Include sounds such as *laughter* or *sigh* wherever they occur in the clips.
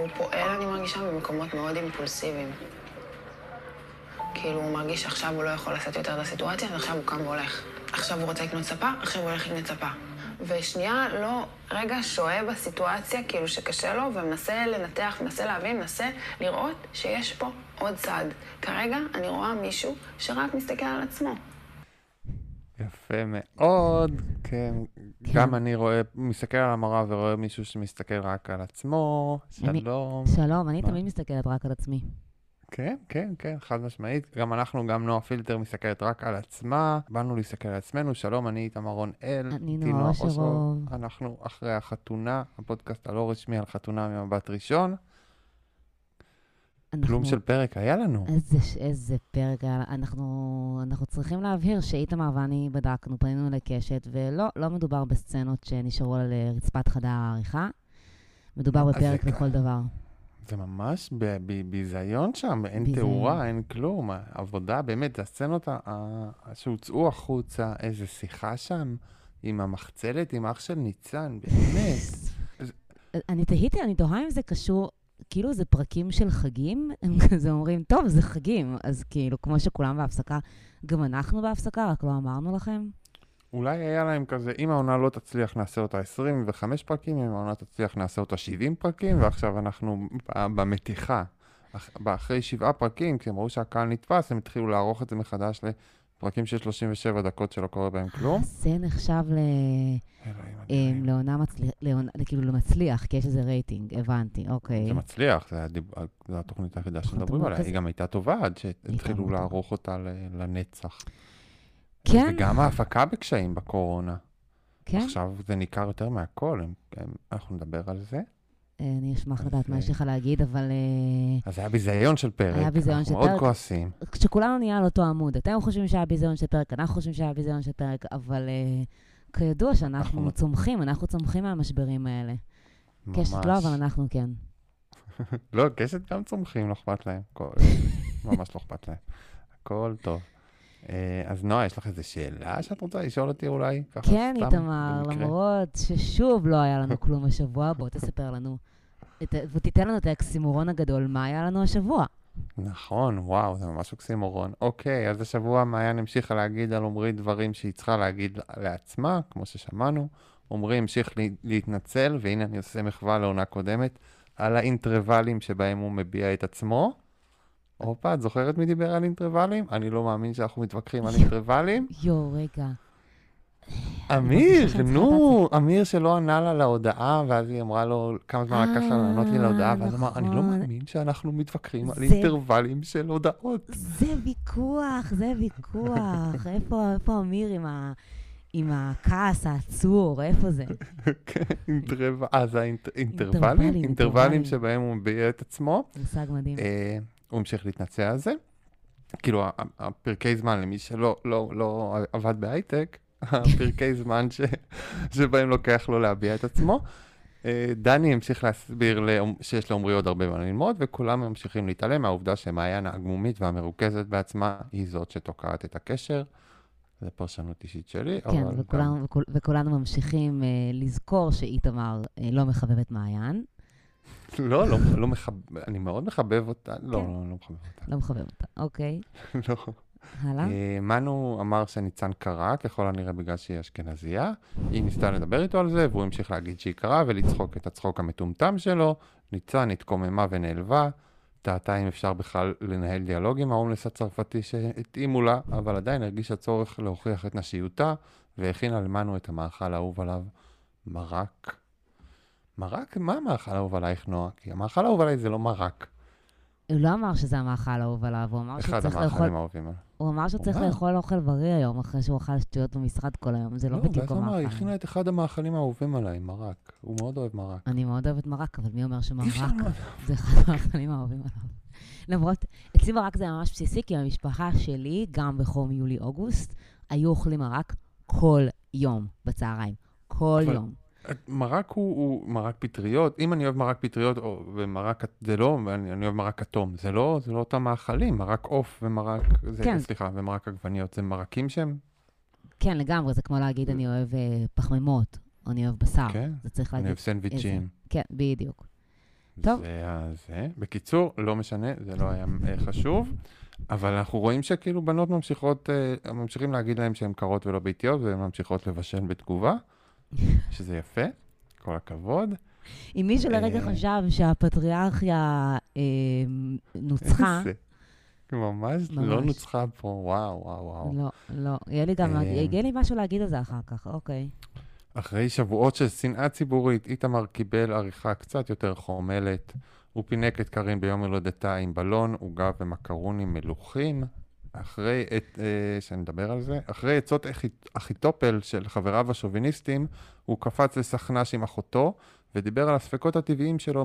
הוא פועל, אני מרגישה, במקומות מאוד אימפולסיביים. כאילו, הוא מרגיש שעכשיו הוא לא יכול לעשות יותר את הסיטואציה, אז עכשיו הוא קם והולך. עכשיו הוא רוצה לקנות ספה, עכשיו הוא הולך לקנות ספה. ושנייה, לא, רגע שוהה בסיטואציה, כאילו שקשה לו, ומנסה לנתח, מנסה להבין, מנסה לראות שיש פה עוד צד. כרגע אני רואה מישהו שרק מסתכל על עצמו. יפה מאוד, כן. גם אני רואה, מסתכל על המראה ורואה מישהו שמסתכל רק על עצמו, שלום. שלום, אני? תמיד מסתכלת רק על עצמי. כן, כן, כן, חד משמעית. גם אנחנו, גם נועה פילטר מסתכלת רק על עצמה. באנו להסתכל על עצמנו. שלום, אני איתמר רון-אל. אני נועה. אושרוב. אנחנו אחרי החתונה, הפודקאסט הלא רשמי על חתונה ממבט ראשון. כלום אנחנו- של פרק היה לנו. איזה, איזה פרק היה, אנחנו, אנחנו צריכים להבהיר שאיתמר ואני בדקנו, פנינו לקשת, ולא, לא מדובר בסצנות שנשארו על אה, רצפת חדר העריכה. מדובר בפרק לכל דבר. זה ממש ביזיון שם, אין ביזיון. תאורה, אין כלום. העבודה, באמת, זה הסצנות שהוצאו החוצה, איזה שיחה שם עם המחצלת, עם אח של ניצן, באמת. *laughs* אני תהיתי, אני תוהה אם זה קשור, כאילו זה פרקים של חגים, *laughs* הם כזה אומרים, טוב, זה חגים. אז כאילו, כמו שכולם בהפסקה, גם אנחנו בהפסקה, רק לא אמרנו לכם. אולי היה להם כזה, אם העונה לא תצליח, נעשה אותה 25 פרקים, אם העונה תצליח, נעשה אותה 70 פרקים, ועכשיו אנחנו במתיחה. אח- אחרי שבעה פרקים, כשהם ראו שהקהל נתפס, הם התחילו לערוך את זה מחדש לפרקים של 37 דקות שלא קורה בהם כלום. זה נחשב ל... אה. לעונה מצליח, כאילו למצליח, כי יש איזה רייטינג, הבנתי, אוקיי. זה מצליח, זו התוכנית היחידה שמדברים עליה. היא גם הייתה טובה עד שהתחילו. לערוך אותה לנצח. כן, וגם ההפקה בקשיים בקורונה. כן. עכשיו זה ניכר יותר מהכל, אנחנו נדבר על זה. אה, אני אשמח לדעת מה יש לך להגיד, אבל אה, אז היה ביזיון של פרק. היה ביזיון אנחנו של מאוד פרק. כועסים. כשכולנו נהיה על אותו עמוד, אתם חושבים שהיה ביזיון של פרק, אנחנו חושבים שהיה ביזיון של פרק, אבל אה, כידוע שאנחנו אנחנו- צומחים, אנחנו צומחים מהמשברים האלה. קשת. לא, אבל אנחנו כן. *laughs* לא, קשת גם צומחים, לא אכפת להם. *laughs* ממש לא אכפת להם. הכל טוב. אה, אז נועה, יש לך איזו שאלה שאת רוצה לשאול אותי אולי? כן, איתמר? למרות ששוב לא היה לנו כלום השבוע, בוא תספר לנו, ותיתן לנו את האקסימורון הגדול, מה היה לנו השבוע. נכון, וואו, זה ממש אוקסימורון. אוקיי, אז השבוע מעיין המשיכה להגיד על עמרי דברים שהיא צריכה להגיד לעצמה, כמו ששמענו. עמרי המשיך לה- להתנצל, והנה אני עושה מחווה לעונה קודמת, על האינטרוולים שבהם הוא מביע את עצמו. הופה, את זוכרת מי דיבר על אינטרוולים? אני לא מאמין שאנחנו מתווכחים על אינטרוולים. יואו, רגע. אמיר, נו, אמיר שלא ענה לה להודעה, ואז היא אמרה לו כמה זמן לקח לה לענות לי אה, להודעה, ואז אמר, אני לא נכון. מאמין שאנחנו מתווכחים על אינטרוולים של הודעות. זה ויכוח, זה ויכוח. *laughs* איפה, אמיר עם, ה, עם הכעס העצור? איפה זה? כן, אינטרוול, אה, זה האינט- אינטרוולים? שבהם הוא מביע את עצמו. מושג מדהים. הוא המשיך להתנצל על זה. כאילו, הפרקי זמן, למי שלא לא, לא עבד בהייטק, *laughs* הפרקי זמן ש, שבהם לוקח לו להביע את עצמו. אה, דני המשיך להסביר שיש לעומרי עוד הרבה מה ללמוד, וכולם ממשיכים להתעלם מהעובדה שמעיין העגמומית והמרוכזת בעצמה היא זאת שתוקעת את הקשר. זו פרשנות אישית שלי, כן, אבל וכולנו, וכול, וכולנו ממשיכים אה, לזכור שאיתמר אה, לא מחבב את מעיין, לא, לא, לא מחבב, אני מאוד מחבב אותה, לא, כן. לא, לא מחבב אותה. לא מחבב אותה. אוקיי, *laughs* לא. הלאה. אה, מנו אמר שניצן קרא, ככל הנראה בגלל שהיא אשכנזייה. היא ניסתה לדבר איתו על זה, והוא המשיך להגיד שהיא קראה ולצחוק את הצחוק המטומטם שלו. ניצן התקוממה ונעלבה. תהתה אם אפשר בכלל לנהל דיאלוג עם ההומלס הצרפתי שהתאימו לה, אבל עדיין הרגישה צורך להוכיח את נשיותה, והכינה למנו את המאכל האהוב עליו, מרק. מרק? מה המאכל האהוב עלייך, נועה? כי המאכל האהוב עליי זה לא מרק. הוא לא אמר שזה המאכל האהוב עליו, הוא אמר שהוא אחד צריך לאכול... המאכלים האהובים עליי. הוא אמר שהוא צריך הוא אמר. לאכול אוכל בריא היום, אחרי שהוא אכל שטויות במשרד כל היום. זה לא בדיוק ואז הוא אמר, המאכל. הכינה את אחד המאכלים האהובים עליי, מרק. הוא מאוד אוהב מרק. אני מאוד אוהבת מרק, אבל מי אומר שמרק מאוד. זה אחד המאכלים האהובים עליו? למרות, אצלי מרק זה ממש בסיסי, כי המשפחה שלי, גם בחום יולי-אוגוסט, היו אוכלים מרק כל יום בצהריים. כל יום. מרק הוא, הוא מרק פטריות, אם אני אוהב מרק פטריות, או, ומרק, זה לא, אני, אני אוהב מרק כתום, זה לא, זה לא אותם מאכלים, מרק עוף ומרק, זה, כן. סליחה, ומרק עגבניות, זה מרקים שהם, כן, לגמרי, זה כמו להגיד, אני אוהב אה, פחמימות, או אני אוהב בשר. כן, זה צריך אני להגיד... אוהב סנדוויצ'ים, כן, בדיוק. טוב. זה ה- זה. בקיצור, לא משנה, זה לא היה אה, חשוב, אבל אנחנו רואים שכאילו בנות ממשיכות, אה, ממשיכים להגיד להם שהן קרות ולא ביתיות, והן ממשיכות לבשל בתגובה, שזה יפה, כל הכבוד. אם מישהו לרגע אה. חשב שהפטריארכיה אה, נוצחה, *laughs* זה ממש לא ממש. נוצחה פה, וואו, וואו, וואו. לא, לא. יהיה לי גם, אה. יהיה לי משהו להגיד על זה אחר כך, אוקיי. אחרי שבועות של שנאה ציבורית, איתמר קיבל עריכה קצת יותר חומלת. הוא פינק את קארין ביום הולדתה עם בלון, עוגה ומקרונים מלוכים. אחרי, את, אה, שנדבר על זה, אחרי עצות אחי- אחיתופל של חבריו השוביניסטים, הוא קפץ לסכנ"ש עם אחותו, ודיבר על הספקות הטבעיים שלו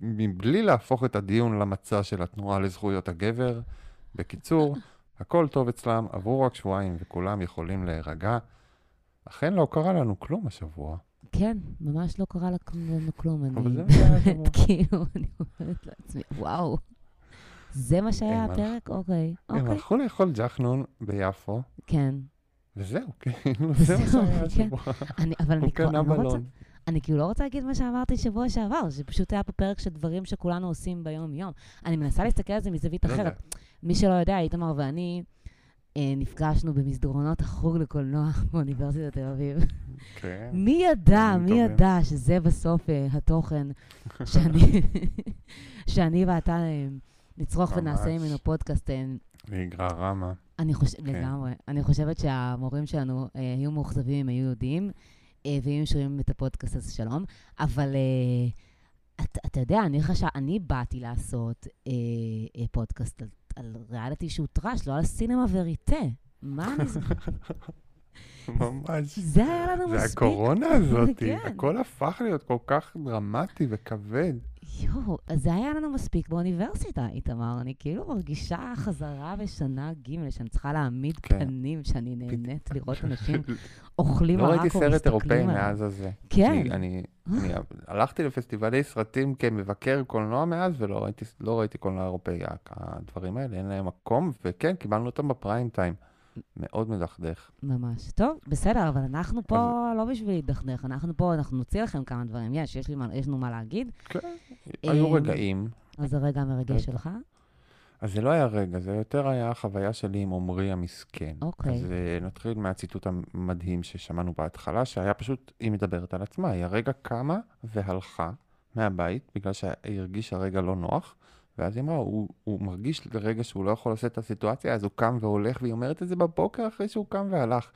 מבלי להפוך את הדיון למצע של התנועה לזכויות הגבר. בקיצור, הכל טוב אצלם, עברו רק שבועיים וכולם יכולים להירגע. אכן לא קרה לנו כלום השבוע. כן, ממש לא קרה לנו כלום. אבל אני זה *laughs* השבוע. כאילו, אני אומרת לעצמי, וואו, זה מה שהיה הפרק? אוקיי, הם אוקיי. הלכו לאכול ג'חנון ביפו, כן. וזהו, כאילו, *laughs* *laughs* זה מה שהיה כן. השבוע. אבל אני קנה אני לא רוצה, בלון. אני כאילו לא רוצה להגיד מה שאמרתי שבוע שעבר, שפשוט היה פה פרק של דברים שכולנו עושים ביום-יום. אני מנסה להסתכל על זה מזווית רגע, אחרת. מי שלא יודע, איתמר ואני אה, נפגשנו במסדרונות החוג לקולנוע *laughs* באוניברסיטת תל אביב. כן. מי ידע, מי. ידע שזה בסוף אה, התוכן שאני, שאני ואתה אה, נצרוך ונעשה. ממנו פודקאסט. אה, ויגרע רמה. אני חושבת, כן. לגמרי. אני חושבת שהמורים שלנו אה, היו מאוכזבים אם היו יודעים, אה, ואם שומעים את הפודקאסט הזה, שלום. אבל אה, אתה אתה יודע, אני חשב, אני באתי לעשות אה, אה, פודקאסט על, על ריאליטי שהוא טראש, לא על סינמה וריטה. מה אני... *laughs* ממש. זה היה לנו זה מספיק. הקורונה הזאת, כן. הכל הפך להיות כל כך דרמטי וכבד. יואו, אז זה היה לנו מספיק באוניברסיטה, איתמר. אני כאילו מרגישה חזרה בשנה ג' שאני צריכה להעמיד כן. פנים שאני נהנית לראות *laughs* אנשים אוכלים לא ראיתי מרק או סרט אירופאי. מאז הזה. כן. אני אני הלכתי לפסטיבלי סרטים כמבקר קולנוע מאז, ולא ראיתי, לא ראיתי קולנוע אירופאי. הדברים האלה, אין להם מקום, וכן, קיבלנו אותם בפריים טיים. מאוד מדכדך. ממש. טוב, בסדר, אבל אנחנו פה לא בשביל להידכדך, אנחנו פה, אנחנו נוציא לכם כמה דברים. יש, יש, מה, יש לנו מה להגיד. כן, היו אמ, רגעים. אז זה רגע המרגש רגע. שלך. אז זה לא היה רגע, זה יותר היה החוויה שלי עם עמרי המסכן. אוקיי. אז uh, נתחיל מהציטוט המדהים ששמענו בהתחלה, שהיה פשוט, היא מדברת על עצמה, היא הרגע קמה והלכה מהבית, בגלל שהיא הרגישה רגע לא נוח, ואז היא אמרה, הוא, הוא מרגיש לרגע שהוא לא יכול לעשות את הסיטואציה, אז הוא קם והולך, והיא אומרת את זה בבוקר אחרי שהוא קם והלך.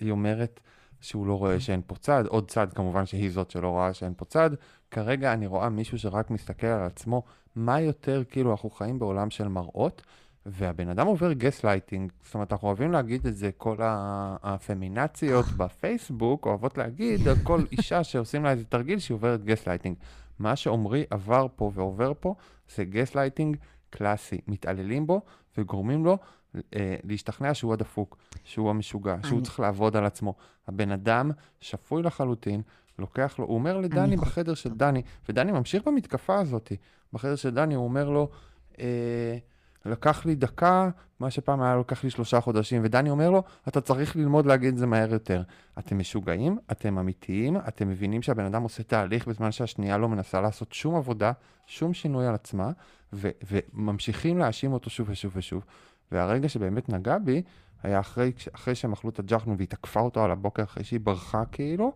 היא אומרת שהוא לא רואה שאין פה צד, עוד צד כמובן שהיא זאת שלא רואה שאין פה צד. כרגע אני רואה מישהו שרק מסתכל על עצמו, מה יותר, כאילו, אנחנו חיים בעולם של מראות, והבן אדם עובר גס לייטינג, זאת אומרת, אנחנו אוהבים להגיד את זה, כל הפמינאציות בפייסבוק אוהבות להגיד על כל אישה שעושים לה איזה תרגיל שהיא עוברת גס לייטינג. מה שעמרי עבר פה ועובר פה, זה גס לייטינג קלאסי. מתעללים בו וגורמים לו אה, להשתכנע שהוא הדפוק, שהוא המשוגע, שהוא אני- צריך לעבוד על עצמו. הבן אדם שפוי לחלוטין, לוקח לו, הוא אומר לדני בחדר של דני, ודני ממשיך במתקפה הזאת. בחדר של דני הוא אומר לו, אה, לקח לי דקה, מה שפעם היה לוקח לי שלושה חודשים, ודני אומר לו, אתה צריך ללמוד להגיד את זה מהר יותר. אתם משוגעים, אתם אמיתיים, אתם מבינים שהבן אדם עושה תהליך בזמן שהשנייה לא מנסה לעשות שום עבודה, שום שינוי על עצמה, ו- וממשיכים להאשים אותו שוב ושוב ושוב. והרגע שבאמת נגע בי, היה אחרי, אחרי שהם אכלו את הג'חנון והיא תקפה אותו על הבוקר אחרי שהיא ברחה כאילו,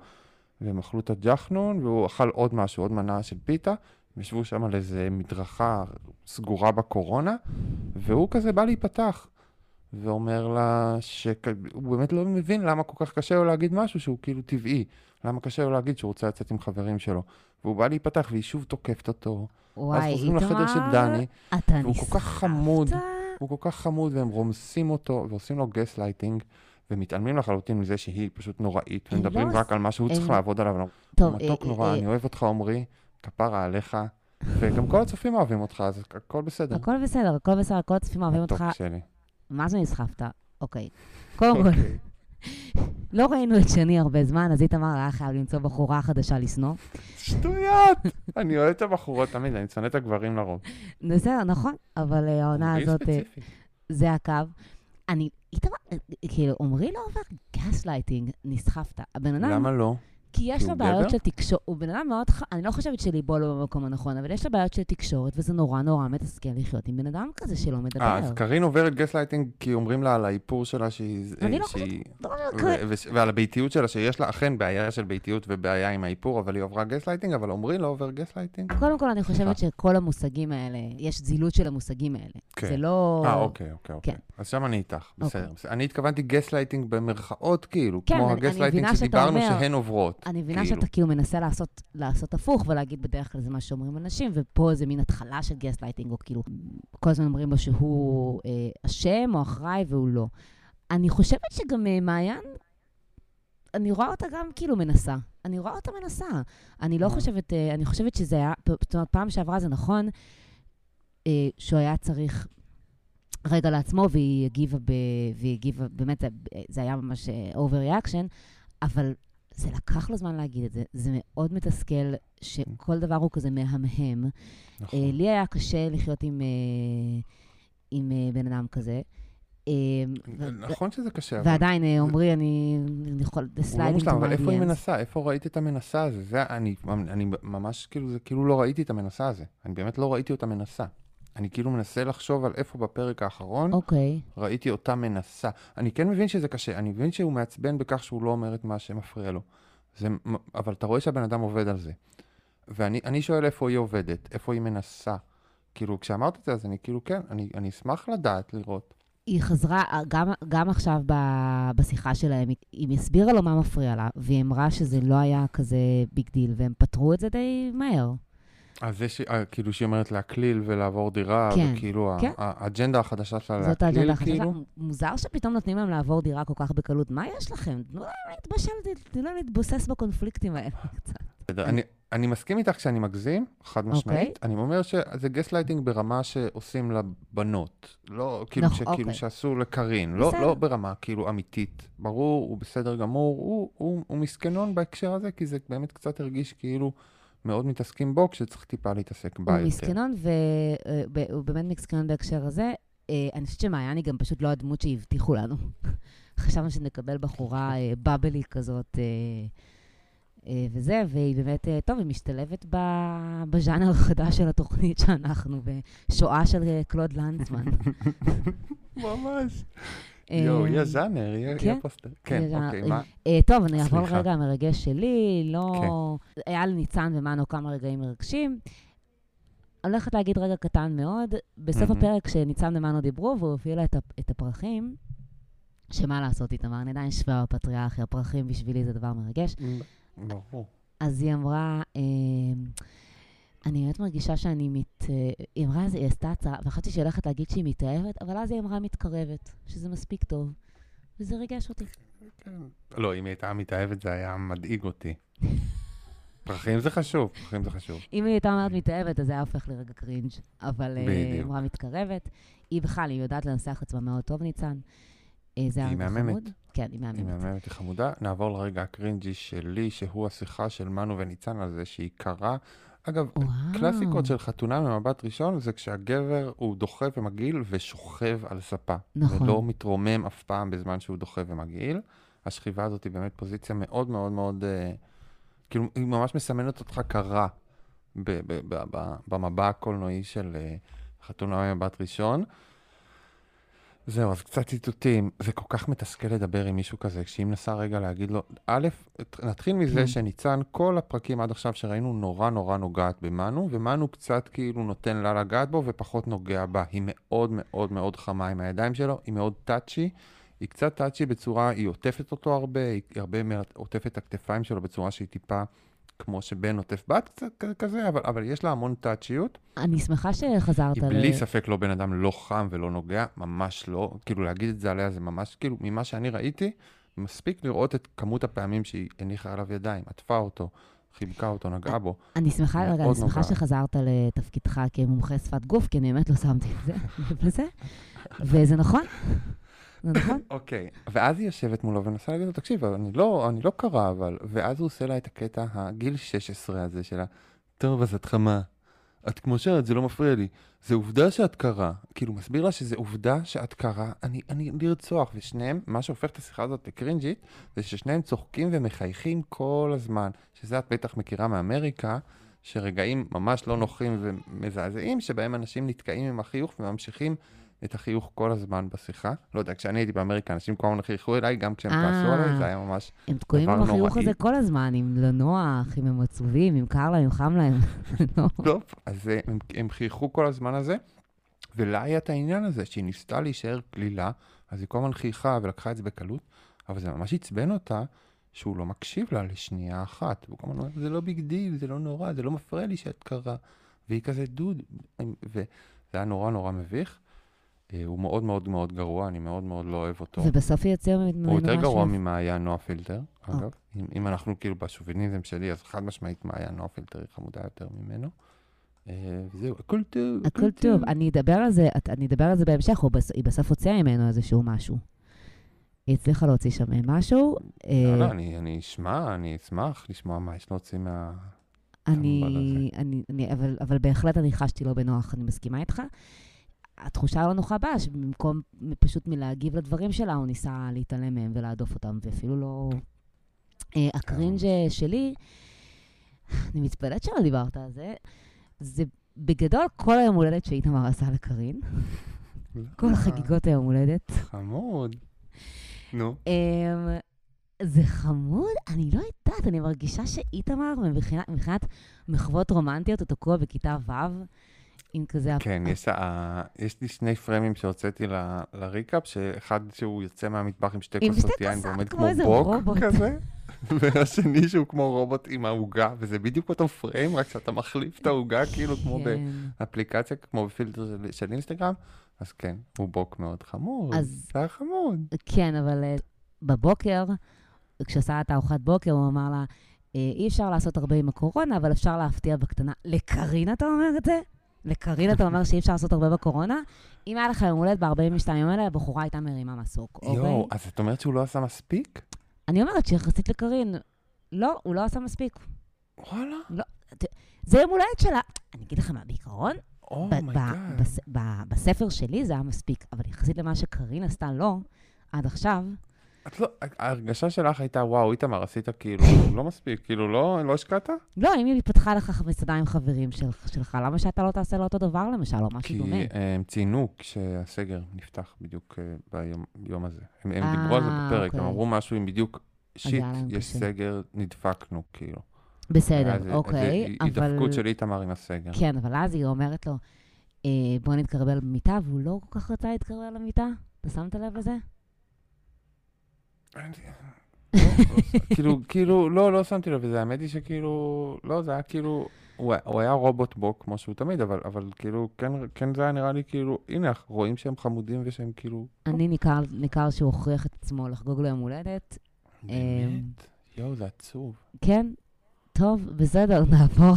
והם אכלו את הג'חנון, והוא אכל עוד משהו, עוד מנה של פיתה, הם ישבו שם על איזה מדרכה סגורה בקורונה, והוא כזה בא להיפתח. ואומר לה שהוא באמת לא מבין למה כל כך קשה לו להגיד משהו שהוא כאילו טבעי. למה קשה לו להגיד שהוא רוצה לצאת עם חברים שלו. והוא בא להיפתח והיא שוב תוקפת אותו. וואי, חוזרים לחדר של דני, אתה והוא כל נסחפת. כך חמוד. הוא כל כך חמוד והם רומסים אותו ועושים לו גס לייטינג. ומתעלמים לחלוטין מזה שהיא פשוט נוראית, הם ומדברים לא רק על מה שהוא הם- צריך לעבוד עליו. טוב, מתוק אה, נורא, אה, אני אוהב אותך עמרי, כפרה עליך, וגם כל הצופים אוהבים אותך, אז הכל בסדר. הכל בסדר, הכל בסדר, כל הצופים אוהבים אותך. שלי. מה זה נסחפת? אוקיי. קודם כל, אוקיי. *laughs* לא ראינו את שני הרבה זמן, אז איתמר היה חייב למצוא בחורה חדשה לשנוא. שטויות! *laughs* אני אוהב את הבחורות תמיד, אני שונא את הגברים לרוב. בסדר, נכון, אבל אה, העונה הזאת, אה. זה הקו. אני, איתמר, אה, כאילו, עמרי לא עובר גס לייטינג, נסחפת. הבן אדם, למה לא? כי יש כי לו בעיות גבר? של תקשורת, הוא בן אדם מאוד, ח... אני לא חושבת שליבו לא במקום הנכון, אבל יש לו בעיות של תקשורת, וזה נורא נורא מתסכל לחיות עם בן אדם כזה שלא מדבר. אה, אז קארין עוברת גסלייטינג כי אומרים לה על האיפור שלה שהיא... אני אה, לא שהיא- ו- ועל הביתיות שלה, שיש לה אכן בעיה של ביתיות ובעיה עם האיפור, אבל היא עברה גסלייטינג, אבל עמרי לא עובר גסלייטינג? קודם כל, אני חושבת סליחה. שכל המושגים האלה, יש זילות של המושגים האלה. כן. זה לא... אה, אוקיי, אוקיי, אוקיי. כן. אז שם אני איתך, אוקיי. בסדר. בסדר. אני התכוונתי גסלייטינג במרכאות, כאילו, כן, כמו הגסלייטינג שדיברנו אומר- שהן עוברות. אני מבינה כאילו. שאתה כאילו מנסה לעשות, לעשות הפוך ולהגיד בדרך כלל זה מה שאומרים אנשים, ופה זה מין התחלה של גסלייטינג, או כאילו, כל הזמן אומרים לו שהוא אה, אשם או אחראי והוא לא. אני חושבת שגם אה, מעיין, אני רואה אותה גם כאילו מנסה. אני רואה אותה מנסה. אני לא אה. חושבת, אה, אני חושבת שזה היה, זאת אומרת, פעם שעברה זה נכון אה, שהוא היה צריך רגע לעצמו, והיא הגיבה, ב, והיא הגיבה, באמת, זה, היה ממש overreaction, אבל זה לקח לו זמן להגיד את זה. זה מאוד מתסכל שכל דבר הוא כזה מהמהם. נכון. אה, לי היה קשה לחיות עם, אה, עם אה, בן אדם כזה. אה, נכון שזה קשה, אבל... ועדיין, אה, עמרי, אני יכול... הוא לא מושלם, אבל איפה היא מנסה? איפה ראית את המנסה הזה? זה, אני, אני ממש, כאילו, זה כאילו לא ראיתי את המנסה הזה. אני באמת לא ראיתי אותה מנסה. אני כאילו מנסה לחשוב על איפה בפרק האחרון אוקיי. ראיתי אותה מנסה. אני כן מבין שזה קשה, אני מבין שהוא מעצבן בכך שהוא לא אומר את מה שמפריע לו. זה, אבל אתה רואה שהבן אדם עובד על זה. ואני אני שואל איפה היא עובדת, איפה היא מנסה. כאילו, כשאמרת את זה, אז אני כאילו, כן, אני, אני אשמח לדעת, לראות. היא חזרה, גם, גם עכשיו ב, בשיחה שלהם, היא, היא הסבירה לו מה מפריע לה, והיא אמרה שזה לא היה כזה big deal, והם פתרו את זה די מהר. אז זה ש... אה, כאילו שהיא אומרת להקליל ולעבור דירה, כן, וכאילו כן. האג'נדה החדשה שלה זאת להקליל, האג'נדה החדשה. כאילו. מוזר שפתאום נותנים להם לעבור דירה כל כך בקלות. מה יש לכם? תנו להם להתבשל, תנו להם להתבוסס בקונפליקטים האלה *laughs* קצת. אני, אני מסכים איתך שאני מגזים, חד משמעית. אוקיי. אני אומר שזה גסלייטינג ברמה שעושים לבנות. לא, כאילו, נכון, שכאילו אוקיי. שעשו לקארין. לא. לא ברמה כאילו אמיתית. ברור, הוא בסדר גמור, הוא, הוא, הוא מסכנון בהקשר הזה, כי זה באמת קצת הרגיש כאילו מאוד מתעסקים בו, כשצריך טיפה להתעסק בה הוא יותר. מסכנון, והוא באמת מסכנון בהקשר הזה. אה, אני חושבת שמעיין היא גם פשוט לא הדמות שהבטיחו לנו. *laughs* חשבנו שנקבל בחורה אה, בבלי כזאת, אה, אה, וזה, והיא באמת, אה, טוב, היא משתלבת בז'אנר החדש של התוכנית שאנחנו, בשואה של אה, קלוד לנצמן. *laughs* ממש. יואו, אה, היא הז'אנר, היא כן. היא הפוסטר. כן. אוקיי, מה? אה, טוב, אני אעבור סליחה. לרגע המרגש שלי, לא... היה לניצן ומנו כמה רגעים מרגשים. אני הולכת להגיד רגע קטן מאוד. בסוף. הפרק, כשניצן ומנו דיברו והוא הביא לה את, הפ- את הפרחים, שמה לעשות איתמר, אני עדיין שווה בפטריארכיה, פרחים בשבילי זה דבר מרגש. ברור. אז היא אמרה, אה, אני באמת מרגישה שאני מת... אה, היא אמרה, היא עשתה הצהרה, וחשבתי שהיא הולכת להגיד שהיא מתאהבת, אבל אז היא אמרה מתקרבת, שזה מספיק טוב. וזה ריגש אותי. לא, אם היא הייתה מתאהבת זה היה מדאיג אותי. פרחים זה חשוב, פרחים זה חשוב. אם היא הייתה אומרת מתאהבת, אז זה היה הופך לרגע קרינג', אבל אה, היא. אמרה מתקרבת. היא בכלל, היא יודעת לנסח עצמה מאוד טוב, ניצן. אה, זה היה היא רגע מהממת. חמוד. כן, היא היא מהממת. מהממת, היא חמודה. נעבור לרגע הקרינג'י שלי, שהוא השיחה של מנו וניצן על זה שהיא קרה. אגב, וואו. קלאסיקות של חתונה ממבט ראשון זה כשהגבר הוא דוחה ומגעיל ושוכב על ספה. נכון. ולא מתרומם אף פעם בזמן שהוא דוחה ומגעיל. השכיבה הזאת היא באמת פוזיציה מאוד מאוד מאוד, אה, כאילו, היא ממש מסמנת אותך כרע במבע הקולנועי של אה, חתונה ממבט ראשון. זהו, אז קצת ציטוטים. זה כל כך מתסכל לדבר עם מישהו כזה, כשהיא מנסה רגע להגיד לו, א', נתחיל מזה כן. שניצן, כל הפרקים עד עכשיו שראינו נורא נורא נוגעת במנו, ומנו קצת כאילו נותן לה לגעת בו ופחות נוגע בה. היא מאוד מאוד מאוד חמה עם הידיים שלו, היא מאוד טאצ'י. היא קצת טאצ'י בצורה, היא עוטפת אותו הרבה, היא הרבה עוטפת את הכתפיים שלו בצורה שהיא טיפה כמו שבן עוטף בת כזה, אבל, אבל יש לה המון טאצ'יות. אני שמחה שחזרת היא בלי ספק לא בן אדם לא חם ולא נוגע, ממש לא. כאילו להגיד את זה עליה זה ממש, כאילו, ממה שאני ראיתי, מספיק לראות את כמות הפעמים שהיא הניחה עליו ידיים, עטפה אותו, חיבקה אותו, נגעה בו. אני שמחה, רגע, אני שמחה. שחזרת לתפקידך כמומחה שפת גוף, כי אני באמת לא שמתי את זה *laughs* לזה, וזה נכון. נכון. *laughs* אוקיי, ואז היא יושבת מולו ומנסה להגיד לו, תקשיב, אני לא, אני לא קרה, אבל... ואז הוא עושה לה את הקטע הגיל 16 הזה שלה, טוב, אז את חמה. את כמו שאת, זה לא מפריע לי. זה עובדה שאת קרה. כאילו, מסביר לה שזה עובדה שאת קרה, אני, אני לרצוח. ושניהם, מה שהופך את השיחה הזאת לקרינג'ית, זה ששניהם צוחקים ומחייכים כל הזמן. שזה את בטח מכירה מאמריקה, שרגעים ממש לא נוחים ומזעזעים, שבהם אנשים נתקעים עם החיוך וממשיכים את החיוך כל הזמן בשיחה. לא יודע, כשאני הייתי באמריקה, אנשים כל הזמן חייכו אליי, גם כשהם אה. כעסו עליי, זה היה ממש הם תקועים דבר עם החיוך נוראי. הזה כל הזמן, אם לא נוח, אם הם עצובים, אם קר להם, אם חם להם. *laughs* לא. טוב, אז אה, הם, חייכו כל הזמן הזה, ולה היה את העניין הזה, שהיא ניסתה להישאר קלילה, אז היא כל הזמן חייכה ולקחה את זה בקלות, אבל זה ממש עצבן אותה שהוא לא מקשיב לה לשנייה אחת. והוא כל הזמן אומר, זה לא big deal, זה לא נורא, זה לא מפריע לי שאת קרה. והיא כזה, דוד, וזה היה נורא נורא מביך. אה, הוא מאוד מאוד מאוד גרוע, אני מאוד מאוד לא אוהב אותו. ובסוף יוצאה ממנו הוא יותר משהו. גרוע ממעיין נועה פילטר, אגב. אוקיי. אם, אם אנחנו כאילו בשוביניזם שלי, אז חד משמעית מעיין נועה פילטר היא חמודה יותר ממנו. אה, וזהו, הכל טוב, הכל טוב, אני אדבר על זה, אני אדבר על זה בהמשך, בס- היא בסוף הוציאה ממנו איזשהו משהו. היא הצליחה להוציא שם משהו. אה, לא, לא, אני, אני אשמע, אני אשמח לשמוע מה יש להוציא מה... אני, אני, אני, אבל, אבל בהחלט אני חשתי לא בנוח, אני מסכימה איתך. התחושה הלא נוחה באה, שבמקום פשוט מלהגיב לדברים שלה, הוא ניסה להתעלם מהם ולהדוף אותם, ואפילו לא... אה, הקרינג' שלי, אני מתפלאת שלא דיברת על זה, זה בגדול כל היום הולדת שאיתמר עשה לקארין, *laughs* כל חגיגות היום הולדת. חמוד. נו. אמ, זה חמוד, אני לא יודעת, אני מרגישה שאיתמר, מבחינת מחוות רומנטיות, הוא תקוע בכיתה ו', עם כזה... כן, יש, ה... יש לי שני פרמים שהוצאתי ל... לריקאפ, שאחד שהוא יוצא מהמטבח עם שתי כוסות יין ועומד כמו בוק רובוט. כזה, והשני שהוא כמו רובוט עם העוגה, וזה בדיוק אותו פריים, רק שאתה מחליף את העוגה, כאילו כמו. כן. אפליקציה כמו בפילטר של, של אינסטגרם, אז כן, הוא בוק מאוד חמוד. אז- זה היה חמוד. כן, אבל אה, בבוקר, כשעשה את הארוחת בוקר, הוא אמר לה, "אה, אי אפשר לעשות הרבה עם הקורונה, אבל אפשר להפתיע בקטנה. לקרין אתה אומר את זה? לקרין אתה אומר שאי אפשר לעשות הרבה בקורונה? אם היה לך יום הולדת ב-42 יום האלה, הבחורה הייתה מרימה מסוק, יואו, אוקיי? אז את אומרת שהוא לא עשה מספיק? אני אומרת שיחסית לקרין, לא, הוא לא עשה מספיק. וואלה. זה יום הולדת שלה. אני אגיד לך מה, בעיקרון, ב- בספר שלי זה היה מספיק, אבל יחסית למה שקרין עשתה לו, עד עכשיו, את לא, ההרגשה שלך הייתה, וואו, איתמר, עשית כאילו, לא מספיק, כאילו, לא, לא השקעת? לא, אם היא פתחה לך מסעדה עם חברים של, שלך, למה שאתה לא תעשה לו אותו דבר למשל, או משהו כי דומה? אה, הם ציינו כשהסגר נפתח בדיוק אה, ביום הזה. הם, הם אה, דיברו על זה בפרק, הם אוקיי. אמרו משהו עם בדיוק, שיט, יש קשה. סגר, נדפקנו, כאילו. בסדר, איזה- אוקיי, איזה אבל... הידפקות של איתמר עם הסגר. כן, אבל אז היא אומרת לו, בוא נתקרבל במיטה, והוא לא כל כך רצה להתקרבל למיטה. אתה שמת לב לזה? אני- לא, לא, כאילו, כאילו, לא, לא שמתי לב לזה, האמת היא שכאילו, לא, זה היה כאילו, הוא היה- הוא היה רובוט בו, כמו שהוא תמיד, אבל, אבל כאילו, כן, כן זה היה נראה לי כאילו, הנה, רואים שהם חמודים ושהם כאילו, אני ניכר, ניכר שהוא הוכיח את עצמו לחגוג לו יום הולדת. באמת, יואו, זה עצוב. כן, טוב, בסדר, *laughs* נעבור.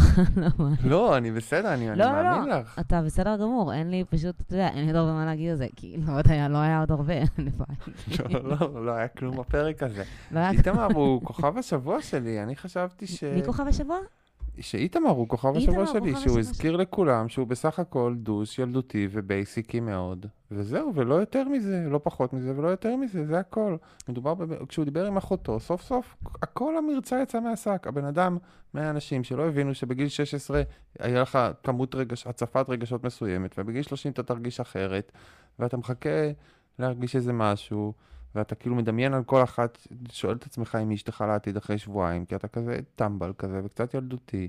לא, אני בסדר, אני אני לא, לא, מאמין לך. אתה בסדר גמור, אין לי פשוט, אתה יודע, אין לי עוד הרבה מה להגיד על זה, כי לא לא היה עוד הרבה, *laughs* הלוואי. *laughs* לא, לא, לא היה כלום בפרק הזה. לא איתמר הוא כוכב השבוע שלי, אני חשבתי ש... מי כוכב השבוע? שאיתמר הוא כוכב השבוע שלי, שהוא הזכיר לכולם שהוא בסך הכל דוש ילדותי ובייסיקי מאוד, וזהו, ולא יותר מזה, לא פחות מזה ולא יותר מזה, זה הכל. מדובר, ב... כשהוא דיבר עם אחותו, סוף סוף הכל המרצה יצא מהשק. הבן אדם, מהאנשים שלא הבינו שבגיל 16 היה לך כמות רגש, הצפת רגשות מסוימת, ובגיל 30 אתה תרגיש אחרת, ואתה מחכה להרגיש איזה משהו. ואתה כאילו מדמיין על כל אחת, שואל את עצמך אם היא אשתך לעתיד אחרי שבועיים, כי אתה כזה טמבל כזה וקצת ילדותי,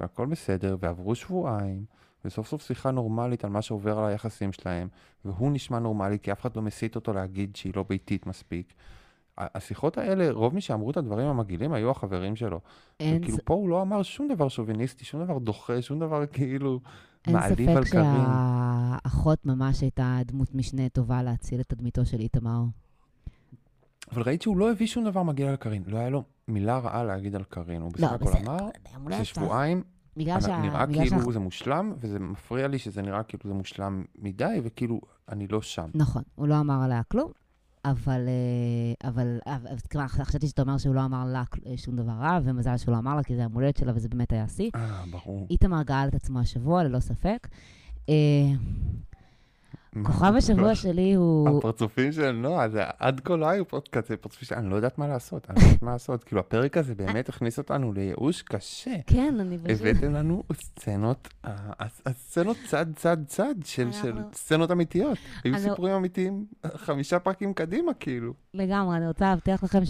והכל בסדר, ועברו שבועיים, וסוף סוף שיחה נורמלית על מה שעובר על היחסים שלהם, והוא נשמע נורמלי כי אף אחד לא מסית אותו להגיד שהיא לא ביתית מספיק. השיחות האלה, רוב מי שאמרו את הדברים המגעילים היו החברים שלו. אין, וכאילו פה הוא לא אמר שום דבר שוביניסטי, שום דבר דוחה, שום דבר כאילו אין מעליב על ספק קארין. שהאחות ממש הייתה דמות משנה טובה להציל את תדמיתו של איתמר. אבל ראית שהוא לא הביא שום דבר מגעיל על קארין, לא היה לו מילה רעה להגיד על קארין, הוא בסך לא, הכל בסדר, אמר, יום הולדת זה שלך. שבועיים, בגלל שה... נראה בגלל כאילו שה- זה מושלם, וזה מפריע לי שזה נראה כאילו זה מושלם מדי, וכאילו, אני לא שם. נכון, הוא לא אמר עליה כלום. אבל, אה, אבל, אבל כלומר, חשבתי שאתה אומר שהוא לא אמר לה כל- שום דבר רע, ומזל שהוא לא אמר לה, כי זה יום הולדת שלה וזה באמת היה שיא. אה, ברור. איתמר גאל את עצמו השבוע, ללא ספק. כוכב *laughs* השבוע שלי הוא... הפרצופים של נועה, זה עד כה לא היו פרצופים של אני לא יודעת מה לעשות, אני לא יודעת מה לעשות. כאילו, הפרק הזה באמת הכניס אותנו לייאוש קשה. כן, אני פשוט... הבאתם לנו סצנות, אה, הסצנות צד צד צד של סצנות אמיתיות. היו סיפורים אמיתיים חמישה פרקים קדימה, כאילו. לגמרי, אני רוצה להבטיח לכם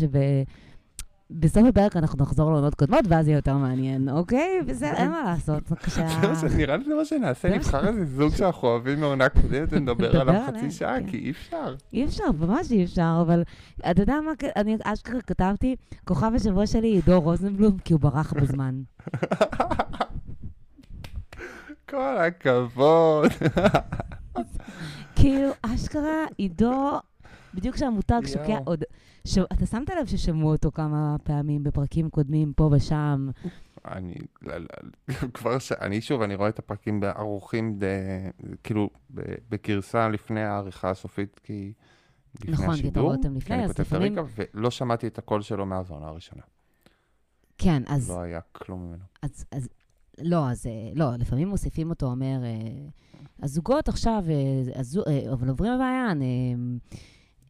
שבסוף הפרק אנחנו נחזור לעונות קודמות, ואז יהיה יותר מעניין, אוקיי? בסדר, אין מה לעשות, בבקשה. *laughs* זה מה נראה לי זה מה שנעשה, מה נבחר איזה זוג שאנחנו אוהבים מעונה קודמת ונדבר נדבר עליו חצי שעה, כן. כי אי אפשר. אי אפשר, ממש אי אפשר, אבל אתה יודע מה, אני אשכרה כתבתי, כוכב השבוע שלי עידו רוזנבלום, כי הוא ברח בזמן. *laughs* כל הכבוד. *laughs* כאילו, אשכרה, עידו, בדיוק כשהמותג. שוקע עוד... ש... אתה שמת לב ששמעו אותו כמה פעמים בפרקים קודמים, פה ושם? אני, *laughs* כבר ש... אני שוב, אני רואה את הפרקים ערוכים, ד... כאילו, בגרסה לפני העריכה הסופית, כי... נכון, כי אתה רואה אותם לפני, אז לפעמים- ולא שמעתי את הקול שלו מאז העונה הראשונה. כן, אז... לא היה כלום ממנו. אז, אז לא, אז אה, לא, לפעמים מוסיפים אותו, אומר, אה, הזוגות עכשיו, אה, הזו, אבל עוברים לבעיין,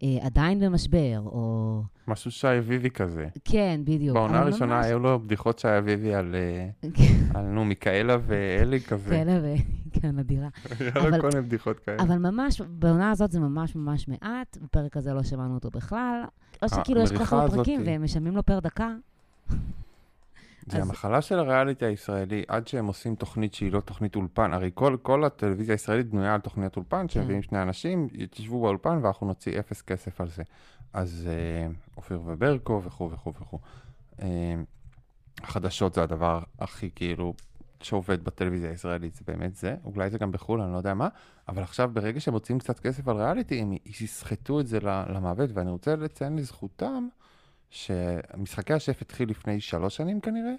אה, עדיין במשבר, או... משהו שי אביבי כזה. כן, בדיוק. בעונה הראשונה ממש- היו לו בדיחות שי אביבי על, אה, כן, על נו, מיקאלה ואלי כזה. כאלה ו... כן, אדירה. היה לו כל מיני בדיחות כאלה. אבל ממש, בעונה הזאת זה ממש ממש מעט, בפרק הזה לא שמענו אותו בכלל. או שכאילו יש כל כך הרבה פרקים. והם משלמים לו פר דקה. זה אז- המחלה של הריאליטי הישראלי, עד שהם עושים תוכנית שהיא לא תוכנית אולפן. הרי כל, כל הטלוויזיה הישראלית בנויה על תוכניות אולפן, שמביאים שני אנשים, תשבו באולפן ואנחנו נוציא אפס כסף על זה. אז אה, אופיר וברקו וכו' וכו' וכו'. אה, החדשות זה הדבר הכי כאילו שעובד בטלוויזיה הישראלית, זה באמת זה. אולי זה גם בחו"ל, אני לא יודע מה. אבל עכשיו, ברגע שהם מוצאים קצת כסף על ריאליטי, הם יסחטו את זה למוות, ואני רוצה לציין לזכותם, שמשחקי השף התחיל לפני שלוש שנים כנראה,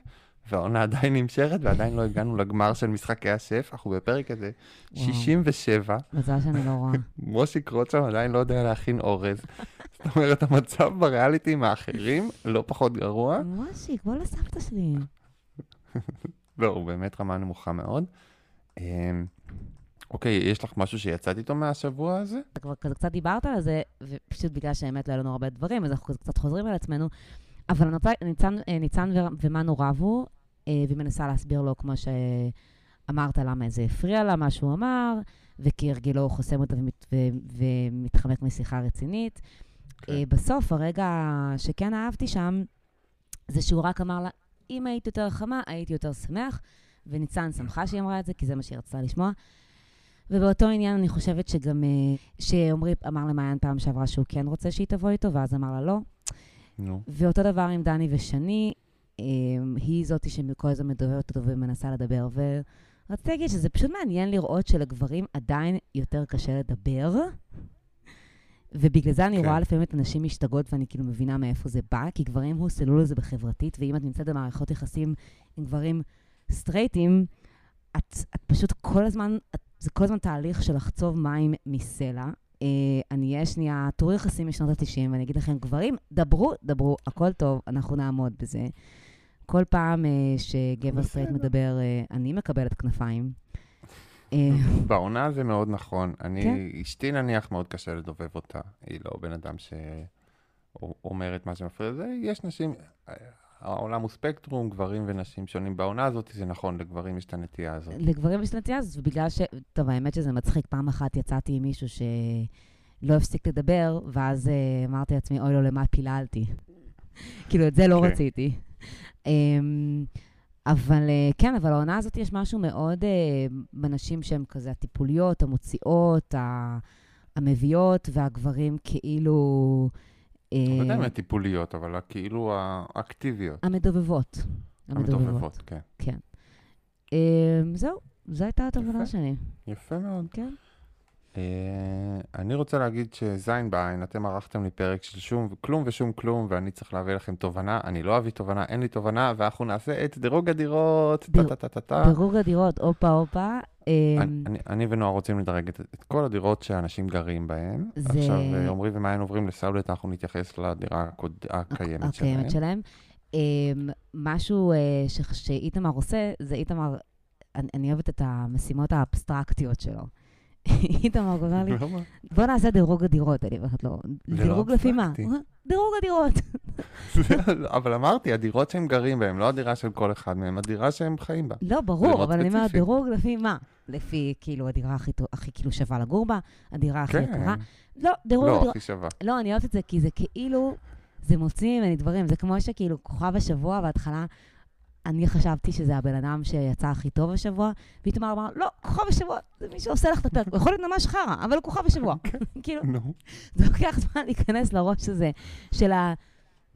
והעונה עדיין נמשכת, ועדיין לא הגענו לגמר של משחקי השף, אנחנו בפרק הזה וואו. 67, מזל שאני לא רואה. *laughs* מושיק רוטשם עדיין לא יודע להכין אורז. זאת אומרת, המצב בריאליטים האחרים לא פחות גרוע. מושיק, בוא לסבתא שלי. לא, הוא באמת רמה נמוכה מאוד. אוקיי, יש לך משהו שיצאת איתו מהשבוע הזה? אתה כבר כזה קצת דיברת על זה, ופשוט בגלל שהאמת לא היה לנו הרבה דברים, אז אנחנו קצת חוזרים על עצמנו. אבל רוצה, ניצן, אה, ניצן ומנו רבו, אה, והיא מנסה להסביר לו, כמו שאמרת, למה זה הפריע לה, מה שהוא אמר, וכהרגלו הוא חוסם אותה ומת, ו, ומתחמק משיחה רצינית. כן. אה, בסוף, הרגע שכן אהבתי שם, זה שהוא רק אמר לה, אם היית יותר חמה, הייתי יותר שמח, וניצן שמחה שהיא אמרה את זה, כי זה מה שהיא רצתה לשמוע. ובאותו עניין אני חושבת שגם, אה, שעמרי אמר למעיין פעם שעברה שהוא כן רוצה שהיא תבוא איתו, ואז אמר לה לא. נו, ואותו דבר עם דני ושני, אה, היא זאתי שכל הזמן מדוברת אותו ומנסה לדבר. ורציתי להגיד שזה פשוט מעניין לראות שלגברים עדיין יותר קשה לדבר. ובגלל זה אני כן. רואה לפעמים את הנשים משתגעות ואני כאילו מבינה מאיפה זה בא, כי גברים הוסללו לזה בחברתית, ואם את נמצאת במערכות יחסים עם גברים סטרייטים, את, את פשוט כל הזמן, את, זה כל הזמן תהליך של לחצוב מים מסלע. אה, אני אהיה שנייה טור יחסים משנות ה-90, ואני אגיד לכם, גברים, דברו, דברו, הכל טוב, אנחנו נעמוד בזה. כל פעם אה, שגבר סטרייט. מדבר, אה, אני מקבלת כנפיים. בעונה זה מאוד נכון. אני, כן. אשתי נניח מאוד קשה לדובב אותה. היא לא בן אדם שאומר את מה שמפריע לה. יש נשים, העולם הוא ספקטרום, גברים ונשים שונים. בעונה הזאת זה נכון, לגברים יש את הנטייה הזאת. לגברים יש נטייה הזאת, ובגלל ש... טוב, האמת שזה מצחיק. פעם אחת יצאתי עם מישהו שלא הפסיק לדבר, ואז uh, אמרתי לעצמי, אוי לו, למה פיללתי? *laughs* כאילו, את זה לא כן. רציתי. Um, אבל uh, כן, אבל העונה הזאת יש משהו מאוד uh, בנשים שהן כזה הטיפוליות, המוציאות, המביאות, והגברים כאילו... אה, לא יודע אם הן טיפוליות, אבל כאילו האקטיביות. המדובבות. המדובבות, כן. Um, זהו, זו הייתה התובנה. שלי. יפה מאוד. כן. אה, אני רוצה להגיד שזין בעין, אתם ערכתם לי פרק של שום, כלום ושום כלום, ואני צריך להביא לכם תובנה. אני לא אביא תובנה, אין לי תובנה, ואנחנו נעשה את דירוג הדירות. טה-טה-טה-טה. דירוג הדירות, הופה הופה. אמ, אני- אני- אני ונועה רוצים לדרג את את כל הדירות שאנשים גרים בהן. זה- עכשיו, אה, עמרי ומעיין עוברים לסאולט, אנחנו נתייחס לדירה הקוד- הקיימת שלהם. הקיימת שלהם. אמ, משהו אה, ש- שאיתמר עושה, זה איתמר, אני, אני אוהבת את המשימות האבסטרקטיות שלו. *laughs* איתמר אומר לי? בוא נעשה דירוג הדירות. אני אומרת לו, לא דירוג לפי מה? דירוג הדירות. *laughs* אבל אמרתי, הדירות שהם גרים בהן, לא הדירה של כל אחד מהם, הדירה שהם חיים בה. לא, ברור, אבל אני אומרת. דירוג לפי מה? לפי, כאילו, הדירה הכי, הכי כאילו שווה לגור בה, הדירה הכי יקרה. כן. לא, דירוג לא, הדירות. הכי שווה. לא, אני אוהבת את זה, כי זה כאילו, זה מוציא ממני דברים. זה כמו שכאילו כוכב השבוע, בהתחלה, אני חשבתי שזה הבן אדם שיצא הכי טוב השבוע, ואיתמר אמר, לא, כוכב השבוע, זה מי שעושה לך את הפרק. הוא יכול להיות ממש חרא, אבל הוא כוכב השבוע. *laughs* כאילו, נו. זה לוקח זמן להיכנס לראש הזה של ה...